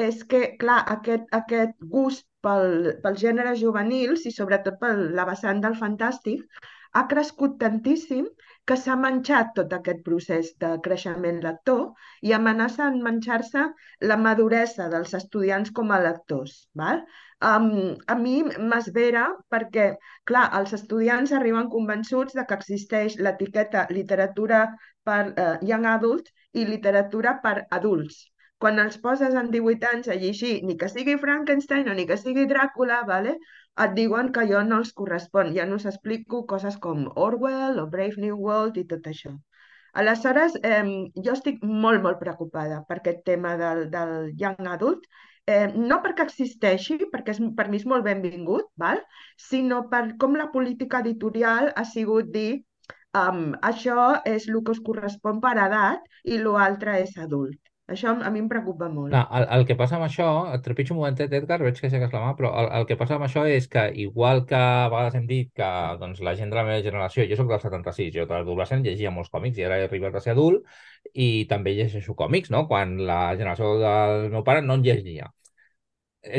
és que, clar, aquest, aquest gust pel, pel gènere juvenils i sobretot per la vessant del fantàstic ha crescut tantíssim que s'ha menjat tot aquest procés de creixement lector i amenaça en menjar-se la maduresa dels estudiants com a lectors. Val? Um, a mi m'esvera perquè, clar, els estudiants arriben convençuts de que existeix l'etiqueta literatura per uh, young adult i literatura per adults quan els poses en 18 anys a llegir ni que sigui Frankenstein o ni que sigui Dràcula, vale? et diuen que jo no els correspon. Ja no us explico coses com Orwell o Brave New World i tot això. Aleshores, eh, jo estic molt, molt preocupada per aquest tema del, del young adult, eh, no perquè existeixi, perquè és, per mi és molt benvingut, val? sinó per com la política editorial ha sigut dir um, això és el que us correspon per edat i l'altre és adult. Això a mi em preocupa molt. No, el, el que passa amb això, et trepitjo un momentet, Edgar, veig que aixeques la mà, però el, el que passa amb això és que, igual que a vegades hem dit que doncs, la gent de la meva generació, jo sóc del 76, jo d'adolescent llegia molts còmics i ara he arribat a ser adult i també llegeixo còmics, no? Quan la generació del meu pare no en llegia.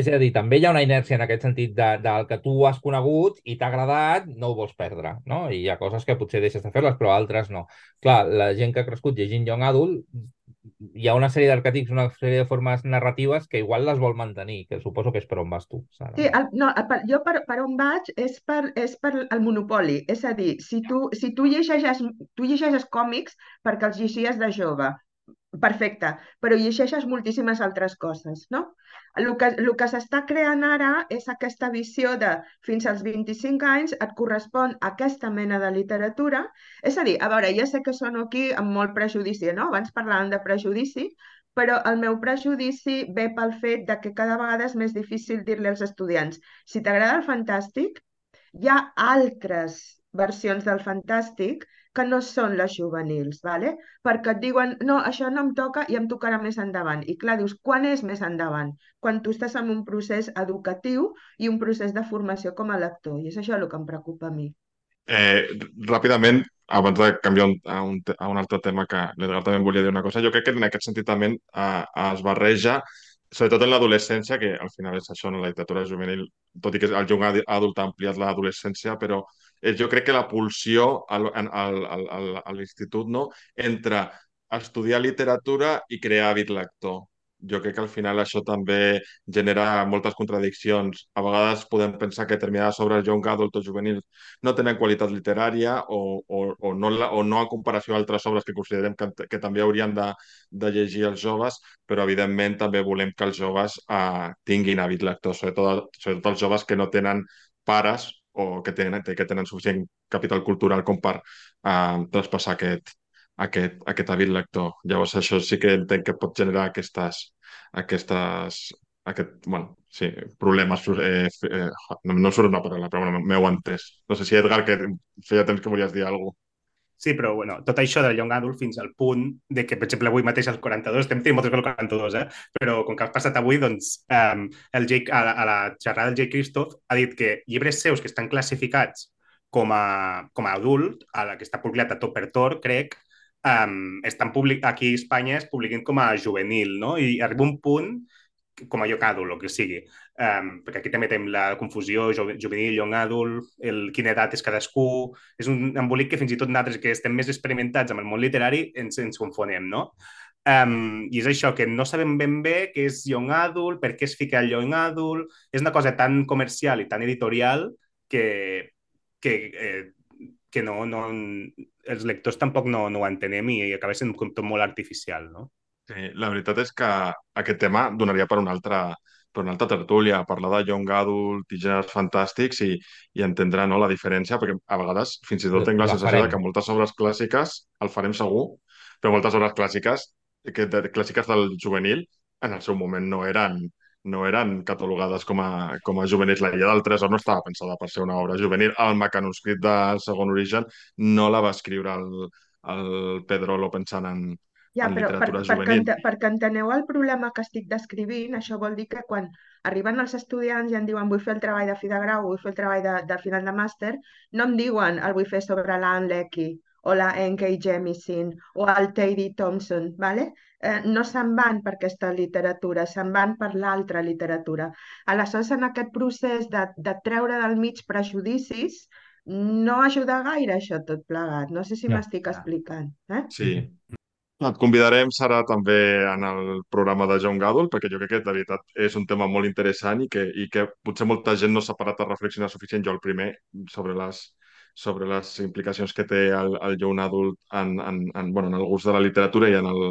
És a dir, també hi ha una inèrcia en aquest sentit de, del que tu has conegut i t'ha agradat, no ho vols perdre, no? I hi ha coses que potser deixes de fer-les, però altres no. Clar, la gent que ha crescut llegint Young Adult hi ha una sèrie d'arquetips, una sèrie de formes narratives que igual les vol mantenir, que suposo que és per on vas tu, Sara. Sí, el, no, per, jo per, per on vaig és per, és per el monopoli. És a dir, si tu, si tu, llegeixes, tu llegeixes còmics perquè els llegies de jove, perfecte, però llegeixes moltíssimes altres coses, no? El que, el que s'està creant ara és aquesta visió de fins als 25 anys et correspon aquesta mena de literatura. És a dir, a veure, ja sé que són aquí amb molt prejudici, no? Abans parlàvem de prejudici, però el meu prejudici ve pel fet de que cada vegada és més difícil dir-li als estudiants si t'agrada el fantàstic, hi ha altres versions del fantàstic que no són les juvenils, ¿vale? perquè et diuen, no, això no em toca i em tocarà més endavant. I clar, dius, quan és més endavant? Quan tu estàs en un procés educatiu i un procés de formació com a lector. I és això el que em preocupa a mi. Eh, ràpidament, abans de canviar un, a, un, a un altre tema que l'Edgar també volia dir una cosa, jo crec que en aquest sentit també eh, es barreja sobretot en l'adolescència, que al final és això, no? la literatura juvenil, tot i que el jugar adult ha ampliat l'adolescència, però eh, jo crec que la pulsió al, al, al, a l'institut no? entre estudiar literatura i crear hàbit lector jo crec que al final això també genera moltes contradiccions. A vegades podem pensar que determinades obres young adult o juvenils no tenen qualitat literària o, o, o, no, o no en comparació a altres obres que considerem que, que també haurien de, de llegir els joves, però evidentment també volem que els joves eh, tinguin hàbit lector, sobretot, sobretot els joves que no tenen pares o que tenen, que tenen suficient capital cultural com per eh, traspassar aquest, aquest, aquest hàbit lector. Llavors això sí que entenc que pot generar aquestes, aquestes aquest, bueno, sí, problemes. Eh, eh, no, no surt una paraula, però bueno, m'heu entès. No sé si, Edgar, que feia temps que volies dir alguna cosa. Sí, però bueno, tot això del Young Adult fins al punt de que, per exemple, avui mateix al 42, estem tenint moltes coses al 42, eh? però com que ha passat avui, doncs, um, el Jake, a, la, a la xerrada del Jake Christoph ha dit que llibres seus que estan classificats com a, com a adult, a la que està publicat a tot per tor, crec, um, estan public... aquí a Espanya es publiquen com a juvenil, no? I arriba un punt com a lloc adult, o que sigui. Um, perquè aquí també tenim la confusió juvenil, young adult, el quina edat és cadascú... És un embolic que fins i tot nosaltres que estem més experimentats amb el món literari ens, ens confonem, no? Um, I és això, que no sabem ben bé què és young adult, per què es fica el young adult... És una cosa tan comercial i tan editorial que, que eh, que no, no, els lectors tampoc no, no ho entenem i acaba sent tot molt artificial, no? Sí, la veritat és que aquest tema donaria per una altra, per una altra tertúlia, parlar de young adult i gèneres fantàstics i, i entendre no, la diferència, perquè a vegades fins i tot tinc la, la sensació de que moltes obres clàssiques, el farem segur, però moltes obres clàssiques, que, de, clàssiques del juvenil, en el seu moment no eren, no eren catalogades com a, com a juvenils. La Illa del Tresor no estava pensada per ser una obra juvenil. El mecanoscrit de segon origen no la va escriure el, el Pedrolo pensant en, ja, en però per. Perquè, perquè enteneu el problema que estic descrivint, això vol dir que quan arriben els estudiants i em diuen vull fer el treball de fi de grau, vull fer el treball de, de final de màster, no em diuen el vull fer sobre l'Anne Leckie o la N.K. Jemisin o el Teddy Thompson, ¿vale? eh, no se'n van per aquesta literatura, se'n van per l'altra literatura. Aleshores, en aquest procés de, de treure del mig prejudicis, no ajuda gaire això tot plegat. No sé si no, m'estic explicant. Eh? Sí. Et convidarem, Sara, també en el programa de John Gadol, perquè jo crec que, de veritat, és un tema molt interessant i que, i que potser molta gent no s'ha parat a reflexionar suficient, jo el primer, sobre les, sobre les implicacions que té el, el young adult en, en, en, bueno, en el gust de la literatura i en el,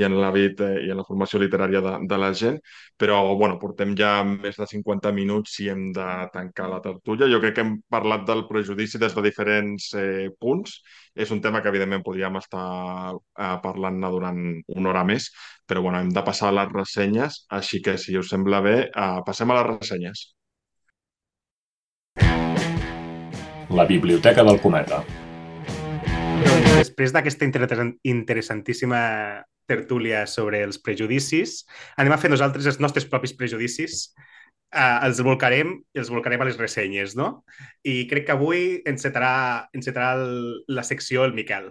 i en l'hàbit eh, i en la formació literària de, de la gent, però bueno, portem ja més de 50 minuts i hem de tancar la tertúlia. Jo crec que hem parlat del prejudici des de diferents eh, punts. És un tema que evidentment podríem estar eh, parlant-ne durant una hora més, però bueno, hem de passar a les ressenyes, així que si us sembla bé, eh, passem a les ressenyes. La Biblioteca del Cometa. Doncs després d'aquesta interessantíssima tertúlia sobre els prejudicis, anem a fer nosaltres els nostres propis prejudicis. Uh, els volcarem els volcarem a les ressenyes, no? I crec que avui encetarà, encetarà el, la secció el Miquel.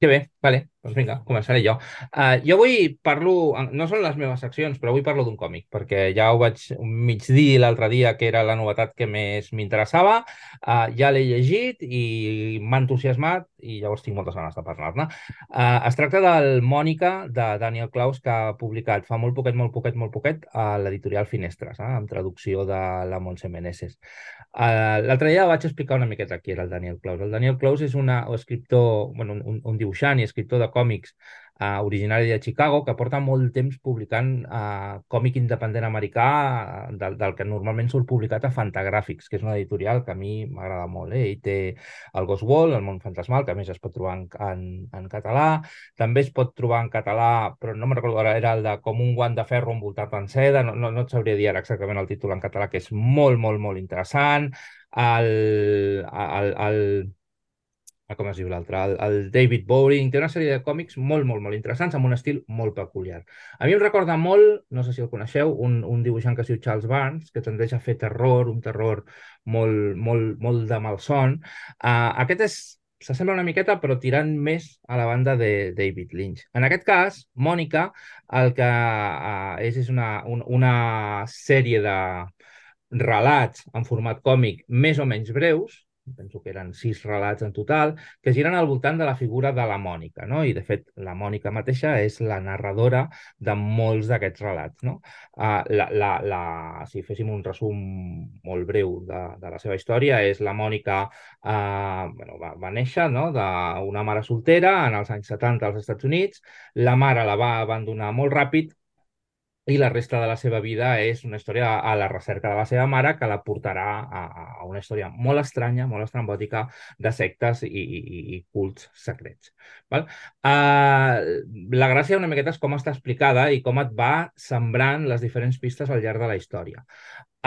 Que bé, vale, doncs vinga, començaré jo. Uh, jo avui parlo, no són les meves seccions, però avui parlo d'un còmic, perquè ja ho vaig mig dir l'altre dia que era la novetat que més m'interessava, uh, ja l'he llegit i m'ha entusiasmat i llavors tinc moltes ganes de parlar-ne. Uh, es tracta del Mònica, de Daniel Klaus, que ha publicat fa molt poquet, molt poquet, molt poquet a l'editorial Finestres, eh, amb traducció de la Montse Meneses. Uh, L'altre dia vaig explicar una miqueta qui era el Daniel Klaus. El Daniel Klaus és una, un escriptor, bueno, un, un dibuixant i escriptor de còmics uh, originari de Chicago, que porta molt temps publicant uh, còmic independent americà uh, del, del que normalment surt publicat a Fantagràfics, que és una editorial que a mi m'agrada molt. Eh? Ell té el Ghost Wall, el món fantasmal, que a més es pot trobar en, en, en català. També es pot trobar en català, però no me'n recordo ara, era el de Com un guant de ferro envoltat en seda, no, no, no et sabria dir ara exactament el títol en català, que és molt, molt, molt interessant. El, el, el, Ah, com es diu l'altre, el, el David Bowring, té una sèrie de còmics molt, molt, molt interessants, amb un estil molt peculiar. A mi em recorda molt, no sé si el coneixeu, un, un dibuixant que es diu Charles Barnes, que tendeix a fer terror, un terror molt, molt, molt de malson. Uh, aquest és s'assembla una miqueta, però tirant més a la banda de David Lynch. En aquest cas, Mònica, el que uh, és, és una, un, una sèrie de relats en format còmic més o menys breus, penso que eren sis relats en total, que giren al voltant de la figura de la Mònica, no? I, de fet, la Mònica mateixa és la narradora de molts d'aquests relats, no? Uh, la, la, la, si féssim un resum molt breu de, de la seva història, és la Mònica uh, bueno, va, va néixer no? d'una mare soltera en els anys 70 als Estats Units, la mare la va abandonar molt ràpid i la resta de la seva vida és una història a la recerca de la seva mare que la portarà a, a una història molt estranya, molt estrambòtica de sectes i, i, i cults secrets. Val? Uh, la gràcia una miqueta és com està explicada i com et va sembrant les diferents pistes al llarg de la història.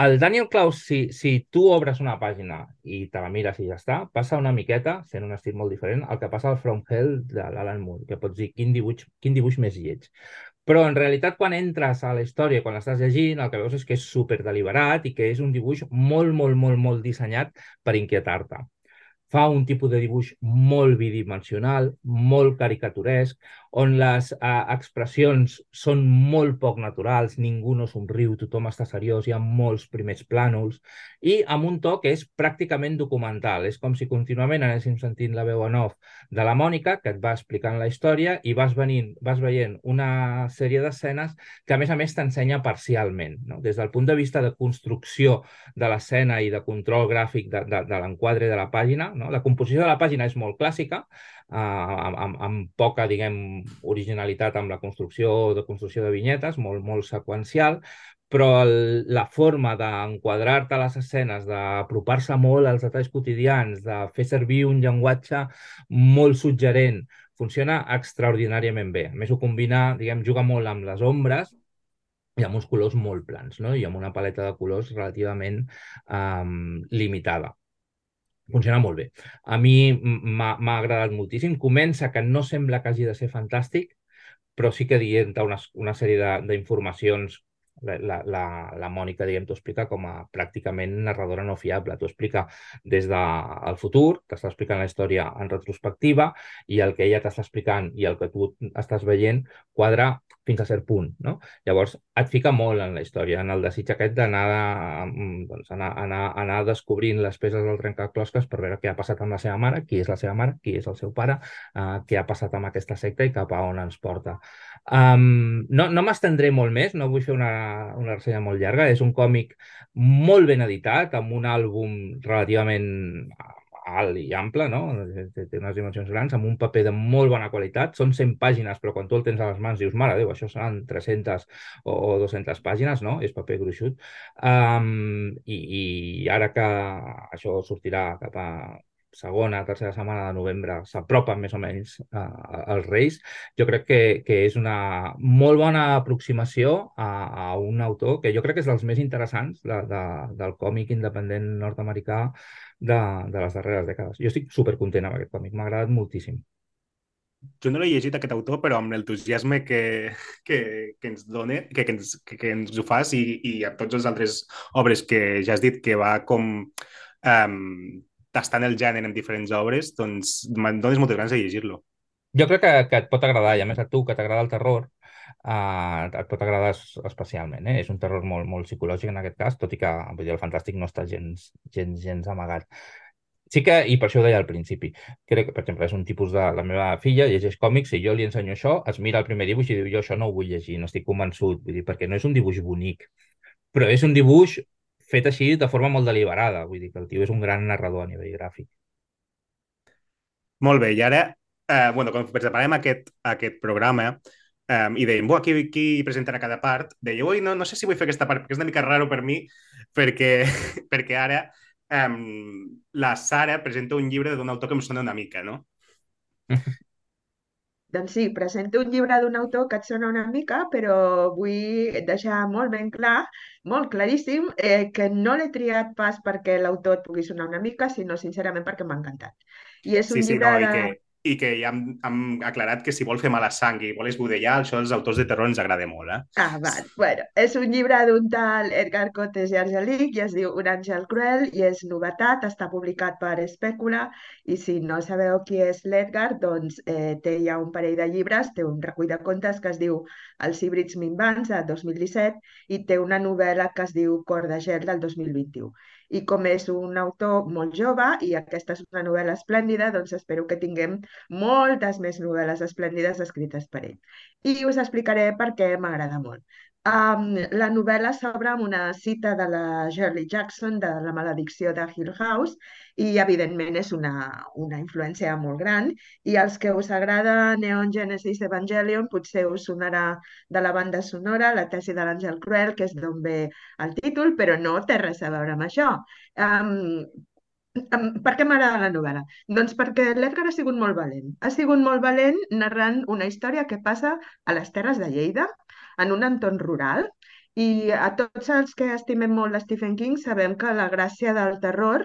El Daniel Klaus, si, si tu obres una pàgina i te la mires i ja està, passa una miqueta, sent un estil molt diferent, el que passa al From Hell de l'Alan Moore, que pots dir quin dibuix, quin dibuix més lleig. Però en realitat quan entres a la història, quan l'estàs llegint, el que veus és que és super deliberat i que és un dibuix molt, molt, molt, molt dissenyat per inquietar-te fa un tipus de dibuix molt bidimensional, molt caricaturesc, on les eh, expressions són molt poc naturals, ningú no somriu, tothom està seriós, hi ha molts primers plànols, i amb un to que és pràcticament documental. És com si contínuament anéssim sentint la veu en off de la Mònica, que et va explicant la història, i vas, venint, vas veient una sèrie d'escenes que, a més a més, t'ensenya parcialment. No? Des del punt de vista de construcció de l'escena i de control gràfic de, de, de l'enquadre de la pàgina, no? La composició de la pàgina és molt clàssica, eh, amb, amb, amb poca, diguem, originalitat amb la construcció de construcció de vinyetes, molt, molt seqüencial, però el, la forma d'enquadrar-te les escenes, d'apropar-se molt als detalls quotidians, de fer servir un llenguatge molt suggerent, funciona extraordinàriament bé. A més, ho combina, diguem, juga molt amb les ombres, i amb uns colors molt plans, no? i amb una paleta de colors relativament um, limitada funciona molt bé. A mi m'ha agradat moltíssim. Comença que no sembla que hagi de ser fantàstic, però sí que dient una, una sèrie d'informacions la, la, la, la Mònica, diguem, t'ho explica com a pràcticament narradora no fiable. T'ho explica des del futur, t'està explicant la història en retrospectiva i el que ella t'està explicant i el que tu estàs veient quadra fins a cert punt. No? Llavors, et fica molt en la història, en el desig aquest d'anar doncs, anar, anar, anar descobrint les peces del trencaclosques per veure què ha passat amb la seva mare, qui és la seva mare, qui és el seu pare, uh, què ha passat amb aquesta secta i cap a on ens porta. Um, no no m'estendré molt més, no vull fer una, una ressenya molt llarga, és un còmic molt ben editat, amb un àlbum relativament alt i ample, no? Té, unes dimensions grans, amb un paper de molt bona qualitat. Són 100 pàgines, però quan tu el tens a les mans dius, mare Déu, això seran 300 o, o 200 pàgines, no? És paper gruixut. Um, i, I ara que això sortirà cap a segona, tercera setmana de novembre s'apropen més o menys uh, als Reis, jo crec que, que és una molt bona aproximació a, a un autor que jo crec que és dels més interessants de, de, del còmic independent nord-americà de, de les darreres dècades. Jo estic supercontent amb aquest còmic, m'ha agradat moltíssim. Jo no l'he llegit, aquest autor, però amb l'entusiasme que, que, que ens dona, que, que, ens, que, que ens ho fas i, i a tots els altres obres que ja has dit que va com um, tastant el gènere en diferents obres, doncs me'n dones moltes ganes de llegir-lo. Jo crec que, que et pot agradar, i a més a tu, que t'agrada el terror, uh, et pot agradar especialment. Eh? És un terror molt, molt psicològic en aquest cas, tot i que vull dir, el fantàstic no està gens, gens, gens amagat. Sí que, i per això ho deia al principi, crec que, per exemple, és un tipus de... La meva filla llegeix còmics i jo li ensenyo això, es mira el primer dibuix i diu jo això no ho vull llegir, no estic convençut, vull dir, perquè no és un dibuix bonic, però és un dibuix fet així de forma molt deliberada, vull dir que el tio és un gran narrador a nivell gràfic. Molt bé, i ara eh, bueno, quan preparàvem aquest, aquest programa, um, i dèiem, qui, qui presentarà cada part, deia, ui, no, no sé si vull fer aquesta part, perquè és una mica raro per mi, perquè, perquè ara um, la Sara presenta un llibre d'un autor que em sona una mica, no? Doncs sí, presento un llibre d'un autor que et sona una mica, però vull deixar molt ben clar, molt claríssim, eh, que no l'he triat pas perquè l'autor et pugui sonar una mica, sinó sincerament perquè m'ha encantat. I és un sí, sí, llibre no, de... i que i que ja hem, hem aclarat que si vol fer mala sang i vol esbudellar, això als autors de terror ens agrada molt, eh? Ah, val. Bueno, és un llibre d'un tal Edgar Cotes i Argelic i es diu Un àngel cruel i és novetat, està publicat per Espècula i si no sabeu qui és l'Edgar, doncs eh, té ja un parell de llibres, té un recull de contes que es diu Els híbrids minvants, de 2017, i té una novel·la que es diu Cor de gel, del 2021 i com és un autor molt jove i aquesta és una novel·la esplèndida, doncs espero que tinguem moltes més novel·les esplèndides escrites per ell. I us explicaré per què m'agrada molt. Um, la novel·la s'obre amb una cita de la Shirley Jackson de La maledicció de Hill House i evidentment és una, una influència molt gran i als que us agrada Neon Genesis Evangelion potser us sonarà de la banda sonora La tesi de l'àngel cruel que és d'on ve el títol però no té res a veure amb això um, per què m'agrada la novel·la? Doncs perquè l'Edgar ha sigut molt valent. Ha sigut molt valent narrant una història que passa a les Terres de Lleida, en un entorn rural, i a tots els que estimem molt Stephen King sabem que la gràcia del terror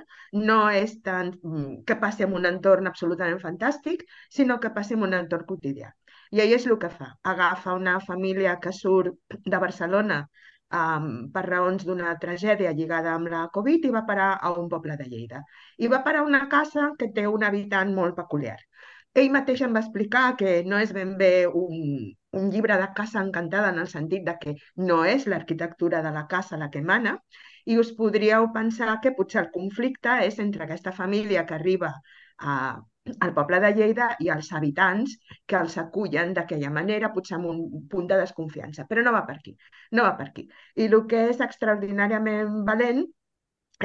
no és tant mm, que passi en un entorn absolutament fantàstic, sinó que passi en un entorn quotidià. I ell és el que fa. Agafa una família que surt de Barcelona um, per raons d'una tragèdia lligada amb la Covid i va parar a un poble de Lleida. I va parar a una casa que té un habitant molt peculiar. Ell mateix em va explicar que no és ben bé un, un llibre de casa encantada en el sentit de que no és l'arquitectura de la casa la que mana, i us podríeu pensar que potser el conflicte és entre aquesta família que arriba a, al poble de Lleida i als habitants que els acullen d'aquella manera, potser amb un punt de desconfiança. Però no va per aquí, no va per aquí. I el que és extraordinàriament valent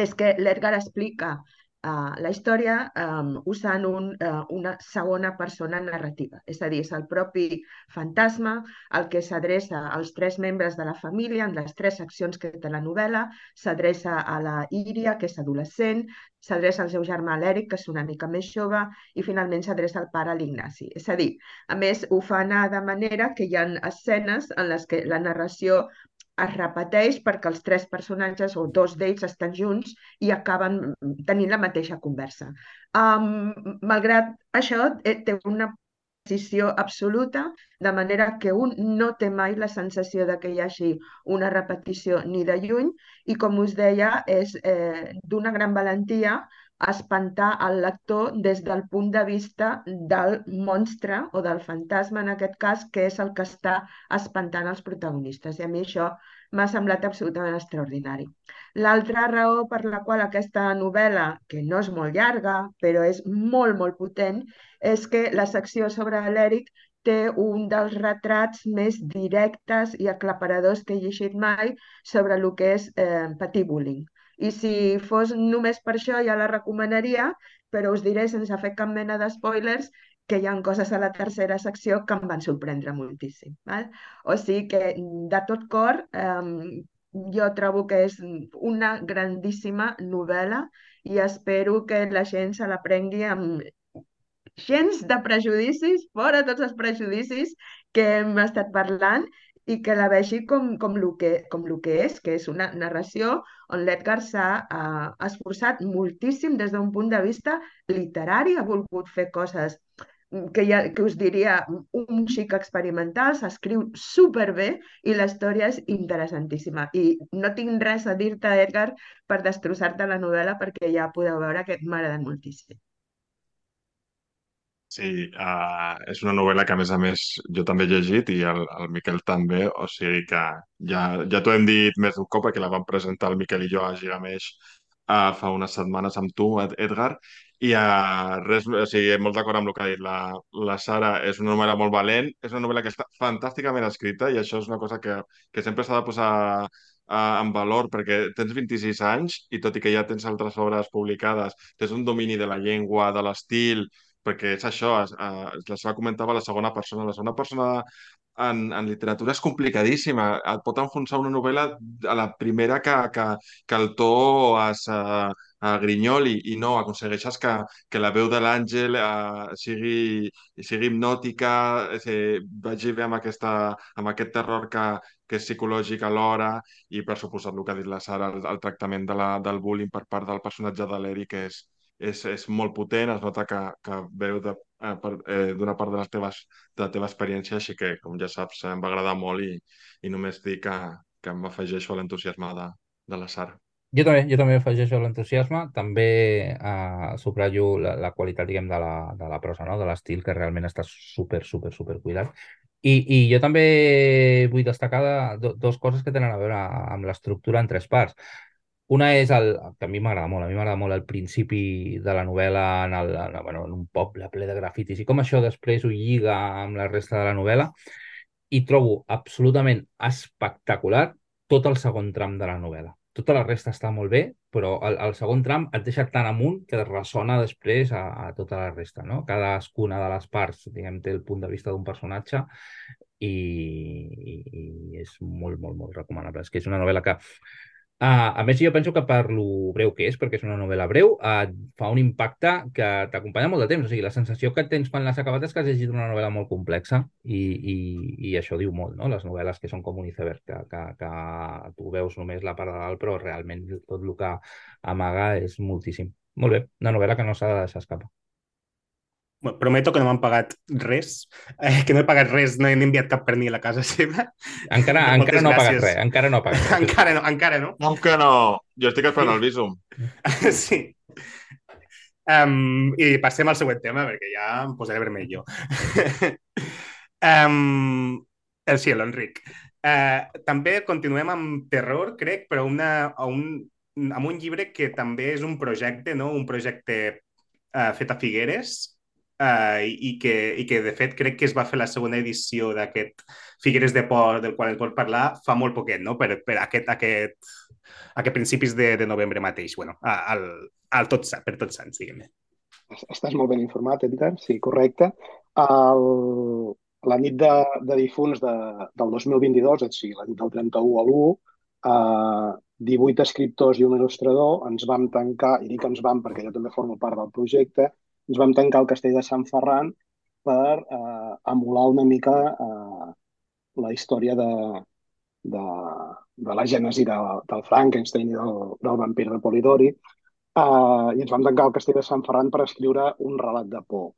és que l'Edgar explica uh, la història um, usant un, uh, una segona persona narrativa. És a dir, és el propi fantasma el que s'adreça als tres membres de la família en les tres seccions que té la novel·la, s'adreça a la Íria, que és adolescent, s'adreça al seu germà l'Eric, que és una mica més jove, i finalment s'adreça al pare l'Ignasi. És a dir, a més, ho fa anar de manera que hi ha escenes en les que la narració es repeteix perquè els tres personatges o dos d'ells estan junts i acaben tenint la mateixa conversa. Um, malgrat això, eh, té una precisió absoluta, de manera que un no té mai la sensació de que hi hagi una repetició ni de lluny i, com us deia, és eh, d'una gran valentia espantar el lector des del punt de vista del monstre o del fantasma, en aquest cas, que és el que està espantant els protagonistes. I a mi això m'ha semblat absolutament extraordinari. L'altra raó per la qual aquesta novel·la, que no és molt llarga, però és molt, molt potent, és que la secció sobre l'Eric té un dels retrats més directes i aclaparadors que he llegit mai sobre el que és eh, patir bullying. I si fos només per això ja la recomanaria, però us diré sense fer cap mena de spoilers que hi ha coses a la tercera secció que em van sorprendre moltíssim. Val? O sigui que de tot cor eh, jo trobo que és una grandíssima novel·la i espero que la gent se la prengui amb gens de prejudicis, fora tots els prejudicis que hem estat parlant i que la vegi com, com, el que, com el que és, que és una narració on l'Edgar s'ha uh, esforçat moltíssim des d'un punt de vista literari, ha volgut fer coses que, ja, que us diria un xic experimental, s'escriu superbé i la història és interessantíssima. I no tinc res a dir-te, Edgar, per destrossar-te la novel·la perquè ja podeu veure que m'ha agradat moltíssim. Sí, uh, és una novel·la que a més a més jo també he llegit i el, el Miquel també, o sigui que ja, ja t'ho hem dit més d'un cop perquè la vam presentar el Miquel i jo a Gigameix uh, fa unes setmanes amb tu, Edgar, i uh, res, o sigui, molt d'acord amb el que ha dit la, la Sara, és una novel·la molt valent, és una novel·la que està fantàsticament escrita i això és una cosa que, que sempre s'ha de posar uh, en valor perquè tens 26 anys i tot i que ja tens altres obres publicades, tens un domini de la llengua, de l'estil perquè és això, es, es, la seva comentava la segona persona. La segona persona en, en literatura és complicadíssima. Et pot enfonsar una novel·la a la primera que, que, que el to es, uh, uh, grinyoli i no, aconsegueixes que, que la veu de l'Àngel uh, sigui, sigui hipnòtica, eh, vagi bé amb, aquesta, amb aquest terror que, que és psicològic alhora i per suposat el que ha dit la Sara, el, el tractament de la, del bullying per part del personatge de l'Eric és, és, és molt potent, es nota que, que veu de, eh, eh, d'una part de, les teves, de la teva experiència, així que, com ja saps, em va agradar molt i, i només dic que, que m'afegeixo a l'entusiasme de, de la Sara. Jo també, jo també afegeixo l'entusiasme, també eh, subratllo la, la qualitat, diguem, de la, de la prosa, no? de l'estil, que realment està super, super, super cuidat. I, I jo també vull destacar de, do, dos coses que tenen a veure amb l'estructura en tres parts. Una és el, que a mi m'agrada molt, a mi m'agrada molt el principi de la novel·la en, el, en, bueno, en un poble ple de grafitis i com això després ho lliga amb la resta de la novel·la i trobo absolutament espectacular tot el segon tram de la novel·la. Tota la resta està molt bé, però el, el segon tram et deixa tan amunt que ressona després a, a tota la resta. No? Cadascuna de les parts diguem, té el punt de vista d'un personatge i, i, i és molt, molt, molt recomanable. És que és una novel·la que Uh, a més, jo penso que per lo breu que és, perquè és una novel·la breu, uh, fa un impacte que t'acompanya molt de temps. O sigui, la sensació que tens quan l'has acabat és que has llegit una novel·la molt complexa i, i, i això diu molt, no? Les novel·les que són com un iceberg, que, que, que tu veus només la part de dalt, però realment tot el que amaga és moltíssim. Molt bé, una novel·la que no s'ha de deixar escapar prometo que no m'han pagat res, eh, que no he pagat res, no he enviat cap per ni a la casa seva. Encara, encara no ha pagat res, encara no ha pagat res. encara no, encara no. No, que no. Jo estic esperant el visum. sí. Um, I passem al següent tema, perquè ja em posaré vermell jo. um, el sí, l'Enric. Uh, també continuem amb terror, crec, però una, un, amb un llibre que també és un projecte, no? un projecte uh, fet a Figueres, Uh, i, que, i que de fet crec que es va fer la segona edició d'aquest Figueres de Por del qual ens vol parlar fa molt poquet, no? per, per aquest, aquest, aquest principis de, de novembre mateix, bueno, al, al tot, per tots sants, diguem-ne. Estàs molt ben informat, Edgar, sí, correcte. El, la nit de, de difunts de, del 2022, o sigui, la nit del 31 a l'1, eh, 18 escriptors i un il·lustrador ens vam tancar, i dic ens vam perquè jo també formo part del projecte, ens vam tancar al castell de Sant Ferran per eh, emular una mica eh, la història de, de, de la gènesi de, del Frankenstein i del, del vampir de Polidori. Eh, I ens vam tancar al castell de Sant Ferran per escriure un relat de por.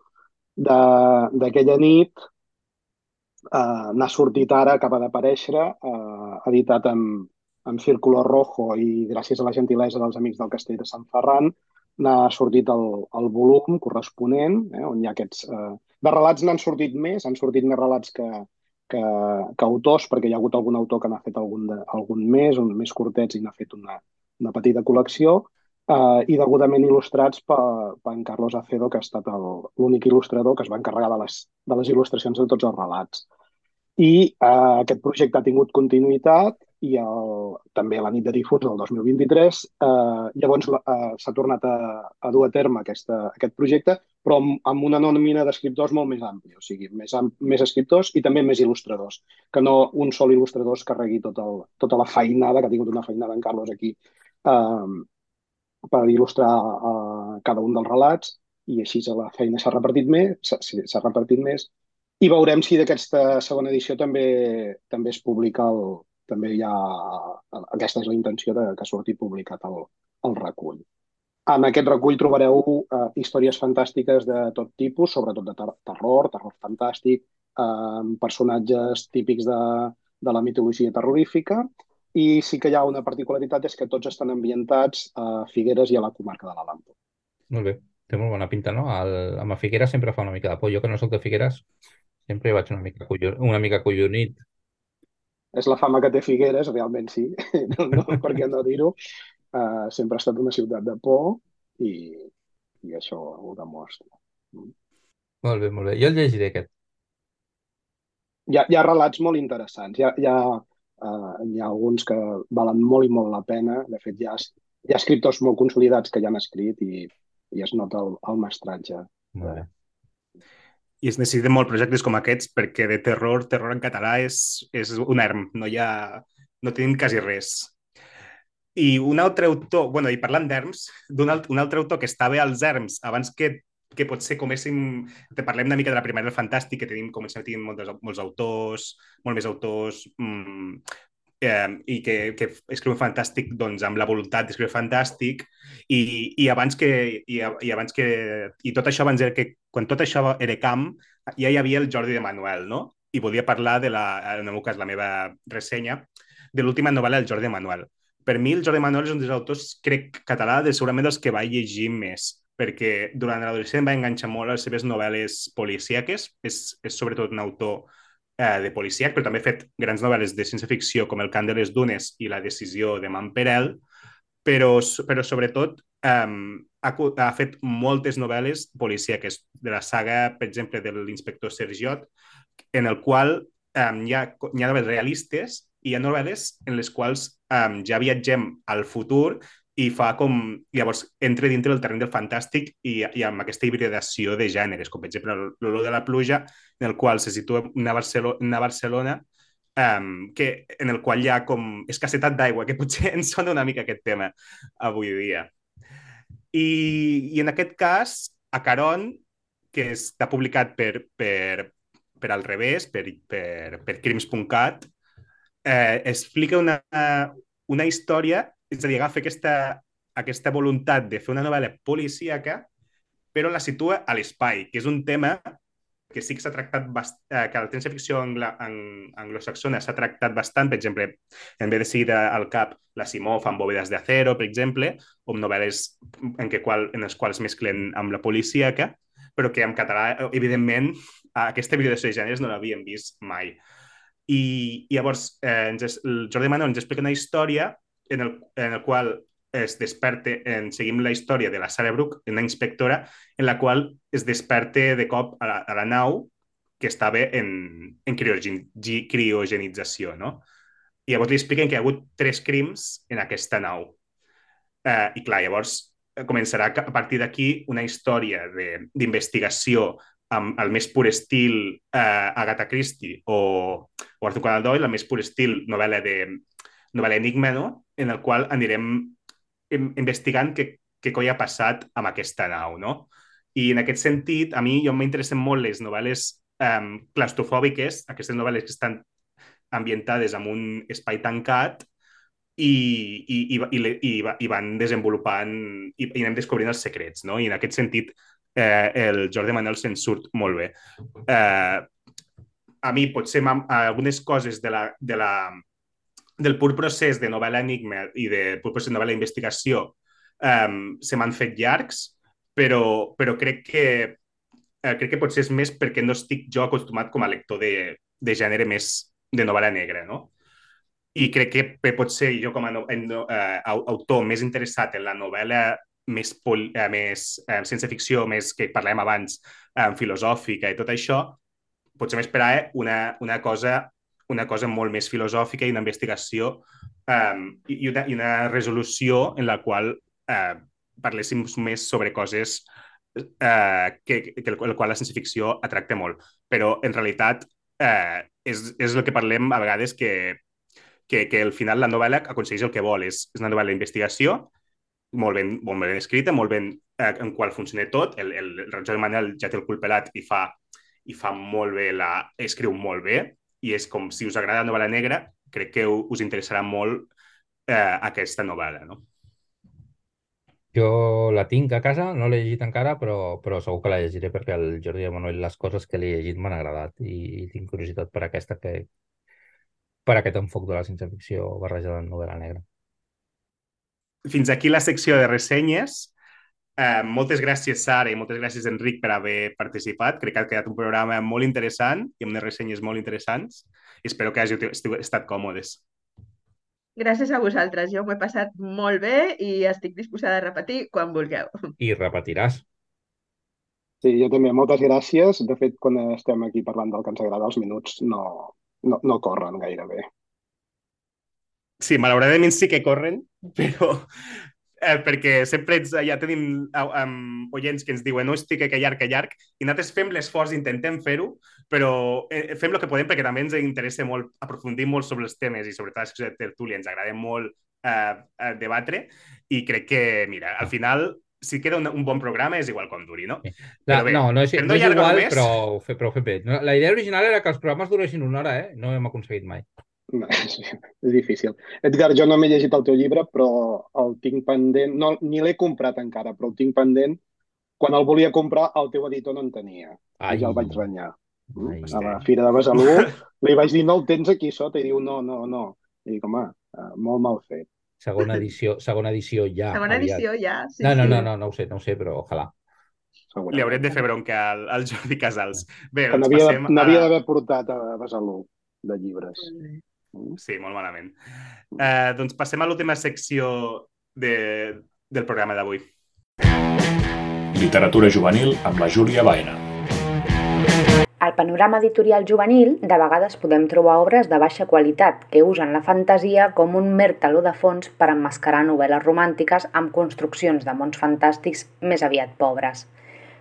D'aquella nit eh, n'ha sortit ara, acaba d'aparèixer, eh, editat amb, amb Círculo Rojo i gràcies a la gentilesa dels amics del Castell de Sant Ferran, n'ha sortit el, el volum corresponent, eh, on hi ha aquests... Eh, de relats n'han sortit més, han sortit més relats que, que, que autors, perquè hi ha hagut algun autor que n'ha fet algun, de, algun més, un més curtets i n'ha fet una, una petita col·lecció, eh, i degudament il·lustrats per, per en Carlos Acedo, que ha estat l'únic il·lustrador que es va encarregar de les, de les il·lustracions de tots els relats. I eh, aquest projecte ha tingut continuïtat i el, també la nit de difunts del 2023. Eh, llavors eh, s'ha tornat a, a dur a terme aquesta, aquest projecte, però amb, amb una nòmina d'escriptors molt més àmplia, o sigui, més, més escriptors i també més il·lustradors, que no un sol il·lustrador es carregui tot el, tota la feinada, que ha tingut una feinada en Carlos aquí, eh, per il·lustrar eh, cada un dels relats, i així la feina s'ha repartit més, s'ha repartit més, i veurem si d'aquesta segona edició també també es publica el, també hi ha... Aquesta és la intenció de que surti publicat el, el recull. En aquest recull trobareu eh, històries fantàstiques de tot tipus, sobretot de ter terror, terror fantàstic, eh, personatges típics de, de la mitologia terrorífica, i sí que hi ha una particularitat, és que tots estan ambientats a Figueres i a la comarca de l'Alampo. Molt bé, té molt bona pinta, no? El, amb a Figueres sempre fa una mica de por. Jo que no soc de Figueres, sempre vaig una mica, collon, una mica collonit és la fama que té Figueres, realment sí, no, no, per què no dir-ho. Uh, sempre ha estat una ciutat de por i, i això ho demostra. Mm. Molt bé, molt bé. Jo el llegiré aquest. Hi ha, hi ha relats molt interessants. Hi ha, hi, ha, uh, hi ha alguns que valen molt i molt la pena. De fet, hi ha, hi ha escriptors molt consolidats que ja han escrit i, i es nota el, el mestratge. Molt bé. I es necessiten molt projectes com aquests perquè de terror, terror en català és, és un erm, no hi ha, no tenim quasi res. I un altre autor, bueno, i parlant d'erms, un, alt, un altre autor que estava als erms abans que, que potser coméssim, te parlem una mica de la primera del Fantàstic, que tenim, comencem a tenir molts, molts autors, molt més autors, mmm, eh, i que, que escriuen fantàstic doncs, amb la voluntat d'escriure fantàstic. I, i abans que i, i abans que i tot això abans era que quan tot això era camp ja hi havia el Jordi de Manuel no? i volia parlar de la, en el meu cas la meva ressenya de l'última novel·la del Jordi de Manuel. Per mi el Jordi Manuel és un dels autors crec català de segurament dels que va llegir més perquè durant l'adolescent va enganxar molt les seves novel·les policíaques. És, és sobretot un autor eh, de policíac, però també ha fet grans novel·les de ciència-ficció com El cant de les dunes i La decisió de Mamperel, però, però sobretot um, ha, ha fet moltes novel·les policíaques de la saga, per exemple, de l'inspector Sergiot, en el qual um, hi, ha, hi ha novel·les realistes i hi ha novel·les en les quals um, ja viatgem al futur i fa com... Llavors, entra dintre del terreny del fantàstic i, i amb aquesta hibridació de gèneres, com per exemple l'olor de la pluja, en el qual se situa una Barcelona, una Barcelona um, que, en el qual hi ha com escassetat d'aigua, que potser ens sona una mica aquest tema avui dia. I, i en aquest cas, a Caron, que està publicat per, per, per al revés, per, per, per crims.cat, eh, explica una, una història és a dir, agafa aquesta, aquesta voluntat de fer una novel·la policíaca, però la situa a l'espai, que és un tema que sí que s'ha tractat bast... eh, que la ciència-ficció angla... ang... anglosaxona s'ha tractat bastant, per exemple, en vez de seguir al cap la Simó fan bòvedes de per exemple, o novel·les en, què qual, en les quals mesclen amb la policíaca, però que en català, evidentment, aquesta habilitació de gèneres no l'havíem vist mai. I, i llavors, eh, ens, el Jordi Manuel ens explica una història en el, en el qual es desperte, en, seguim la història de la Sarah Brooke, una inspectora, en la qual es desperte de cop a la, a la nau que estava en, en criogen, criogenització, no? I llavors li expliquen que hi ha hagut tres crims en aquesta nau. Eh, I clar, llavors eh, començarà a partir d'aquí una història d'investigació amb el més pur estil eh, Agatha Christie o, o Arthur Conan Doyle, el més pur estil novel·la de, novel·la enigma, no? en el qual anirem investigant què, què coi ha passat amb aquesta nau. No? I en aquest sentit, a mi jo m'interessen molt les novel·les um, claustrofòbiques, aquestes novel·les que estan ambientades en un espai tancat i, i, i, i, i, i van desenvolupant i, i anem descobrint els secrets. No? I en aquest sentit, eh, el Jordi Manuel se'n surt molt bé. Eh, a mi potser algunes coses de la, de la, del pur procés de novel·la enigma i de pur procés de novel·la d'investigació um, se m'han fet llargs, però, però crec que eh, crec que potser és més perquè no estic jo acostumat com a lector de, de gènere més de novel·la negra, no? I crec que potser jo com a no, en, uh, autor més interessat en la novel·la més, pol, uh, més uh, sense ficció, més que parlem abans, uh, filosòfica i tot això, potser m'esperava una, una cosa una cosa molt més filosòfica i una investigació um, i, una, i una resolució en la qual uh, parléssim més sobre coses uh, que, que el, el qual la ciència-ficció atracta molt. Però, en realitat, uh, és, és el que parlem a vegades que, que, que al final la novel·la aconsegueix el que vol. És, és una novel·la d'investigació molt ben, molt ben escrita, molt ben eh, en qual funciona tot. El, el, el Roger Manel ja té el cul pelat i fa, i fa molt bé, la, escriu molt bé, i és com si us agrada la novel·la negra, crec que us interessarà molt eh, aquesta novel·la, no? Jo la tinc a casa, no l'he llegit encara, però, però segur que la llegiré perquè el Jordi de Manuel les coses que l'he llegit m'han agradat i, i tinc curiositat per aquesta que, per aquest enfoc de la ciència-ficció barrejada en novel·la negra. Fins aquí la secció de ressenyes. Eh, moltes gràcies, Sara, i moltes gràcies, Enric, per haver participat. Crec que ha quedat un programa molt interessant i amb unes ressenyes molt interessants. I espero que hàgiu estat còmodes. Gràcies a vosaltres. Jo m'ho he passat molt bé i estic disposada a repetir quan vulgueu. I repetiràs. Sí, jo també. Moltes gràcies. De fet, quan estem aquí parlant del que ens agrada, els minuts no, no, no corren gaire bé. Sí, malauradament sí que corren, però eh, perquè sempre ets, ja tenim um, oients que ens diuen no estic que llarg, que llarg, i nosaltres fem l'esforç, intentem fer-ho, però eh, fem el que podem perquè també ens interessa molt aprofundir molt sobre els temes i sobretot la tertúlia ens agrada molt eh, debatre i crec que, mira, al final si queda un, un bon programa és igual com duri, no? La, bé, no, no és, no, és igual, només... però, però ho fet bé. La idea original era que els programes duressin una hora, eh? No ho hem aconseguit mai. No, és, és difícil. Edgar, jo no m'he llegit el teu llibre, però el tinc pendent. No, ni l'he comprat encara, però el tinc pendent. Quan el volia comprar, el teu editor no en tenia. Ai. I ja el vaig renyar. Ai. A la Fira de Besalú li vaig dir, no el tens aquí sota? I diu, no, no, no. I dic, home, eh, molt mal fet. Segona edició, segona edició ja. Segona aviat. edició ja, sí, no, no, no, no, no ho sé, no ho sé, però ojalà. Li haurem de fer bronca al, al Jordi Casals. Bé, doncs n'havia d'haver a... portat a Besalú de llibres. Sí, molt malament. Eh, doncs passem a l'última secció de, del programa d'avui. Literatura juvenil amb la Júlia Baena. Al panorama editorial juvenil, de vegades podem trobar obres de baixa qualitat que usen la fantasia com un mer taló de fons per emmascarar novel·les romàntiques amb construccions de mons fantàstics més aviat pobres.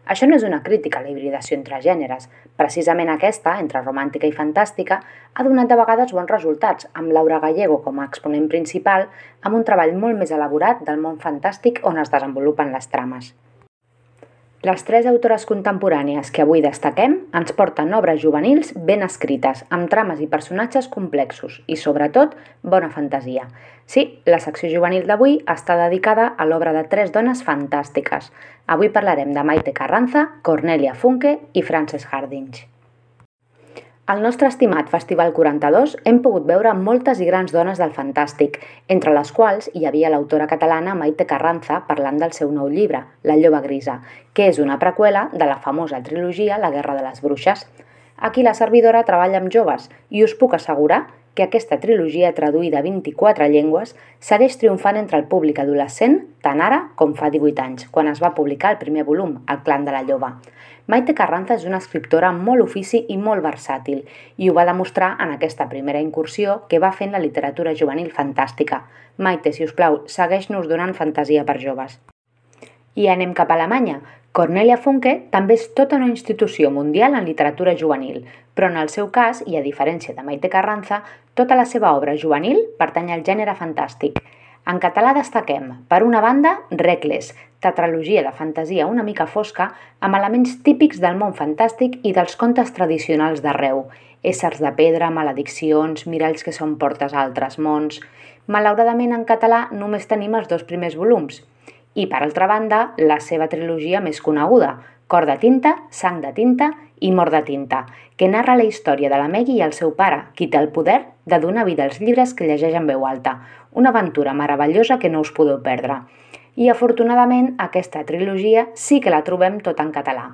Això no és una crítica a la hibridació entre gèneres. Precisament aquesta, entre romàntica i fantàstica, ha donat de vegades bons resultats, amb Laura Gallego com a exponent principal, amb un treball molt més elaborat del món fantàstic on es desenvolupen les trames. Les tres autores contemporànies que avui destaquem ens porten obres juvenils ben escrites, amb trames i personatges complexos i, sobretot, bona fantasia. Sí, la secció juvenil d'avui està dedicada a l'obra de tres dones fantàstiques. Avui parlarem de Maite Carranza, Cornelia Funke i Frances Hardinge. Al nostre estimat Festival 42 hem pogut veure moltes i grans dones del fantàstic, entre les quals hi havia l'autora catalana Maite Carranza parlant del seu nou llibre, La lloba grisa, que és una preqüela de la famosa trilogia La guerra de les bruixes. Aquí la servidora treballa amb joves i us puc assegurar que aquesta trilogia traduïda a 24 llengües segueix triomfant entre el públic adolescent tant ara com fa 18 anys, quan es va publicar el primer volum, El clan de la lloba. Maite Carranza és una escriptora molt ofici i molt versàtil i ho va demostrar en aquesta primera incursió que va en la literatura juvenil fantàstica. Maite, si us plau, segueix-nos donant fantasia per joves. I anem cap a Alemanya. Cornelia Funke també és tota una institució mundial en literatura juvenil, però en el seu cas, i a diferència de Maite Carranza, tota la seva obra juvenil pertany al gènere fantàstic. En català destaquem, per una banda, Recles, tetralogia de fantasia una mica fosca amb elements típics del món fantàstic i dels contes tradicionals d'arreu, éssers de pedra, malediccions, miralls que són portes a altres mons... Malauradament en català només tenim els dos primers volums. I, per altra banda, la seva trilogia més coneguda, Cor de tinta, Sang de tinta i Mort de tinta, que narra la història de la Megui i el seu pare, qui té el poder de donar vida als llibres que llegeix en veu alta. Una aventura meravellosa que no us podeu perdre i afortunadament aquesta trilogia sí que la trobem tot en català.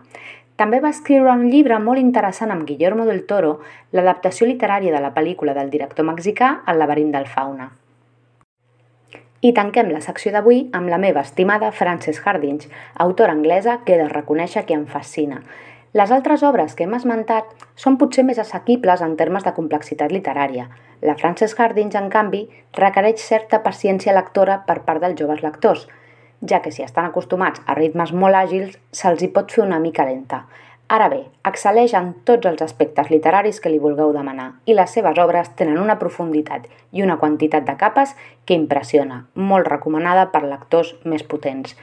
També va escriure un llibre molt interessant amb Guillermo del Toro, l'adaptació literària de la pel·lícula del director mexicà El laberint del fauna. I tanquem la secció d'avui amb la meva estimada Frances Hardinge, autora anglesa que he de reconèixer que em fascina. Les altres obres que hem esmentat són potser més assequibles en termes de complexitat literària. La Frances Hardinge, en canvi, requereix certa paciència lectora per part dels joves lectors – ja que si estan acostumats a ritmes molt àgils, se'ls hi pot fer una mica lenta. Ara bé, excel·leix en tots els aspectes literaris que li vulgueu demanar i les seves obres tenen una profunditat i una quantitat de capes que impressiona, molt recomanada per lectors més potents.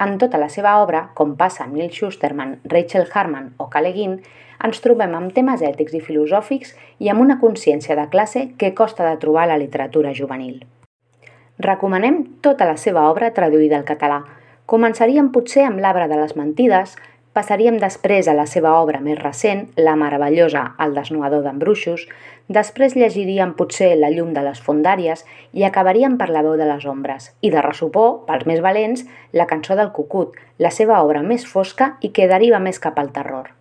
En tota la seva obra, com passa amb Neil Schusterman, Rachel Harman o Caleguin, ens trobem amb temes ètics i filosòfics i amb una consciència de classe que costa de trobar a la literatura juvenil. Recomanem tota la seva obra traduïda al català. Començaríem potser amb l'Arbre de les Mentides, passaríem després a la seva obra més recent, la meravellosa El desnuador d'embruixos, després llegiríem potser La llum de les fondàries i acabaríem per La veu de les ombres, i de ressupor, pels més valents, La cançó del cucut, la seva obra més fosca i que deriva més cap al terror.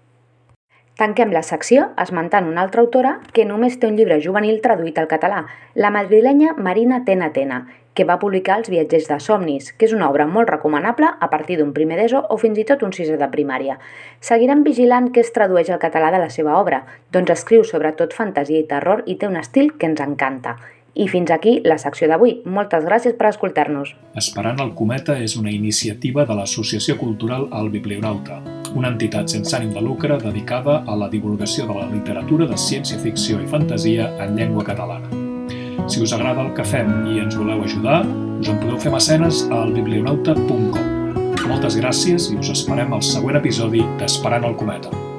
Tanquem la secció esmentant una altra autora que només té un llibre juvenil traduït al català, la madrilenya Marina Tena Tena, que va publicar Els viatgers de somnis, que és una obra molt recomanable a partir d'un primer d'ESO o fins i tot un sisè de primària. Seguirem vigilant que es tradueix al català de la seva obra, doncs escriu sobretot fantasia i terror i té un estil que ens encanta. I fins aquí la secció d'avui. Moltes gràcies per escoltar-nos. Esperant el cometa és una iniciativa de l'Associació Cultural El Biblionauta, una entitat sense ànim de lucre dedicada a la divulgació de la literatura de ciència-ficció i fantasia en llengua catalana. Si us agrada el que fem i ens voleu ajudar, us en podeu fer mecenes al biblionauta.com. Moltes gràcies i us esperem al següent episodi d'Esperant el cometa.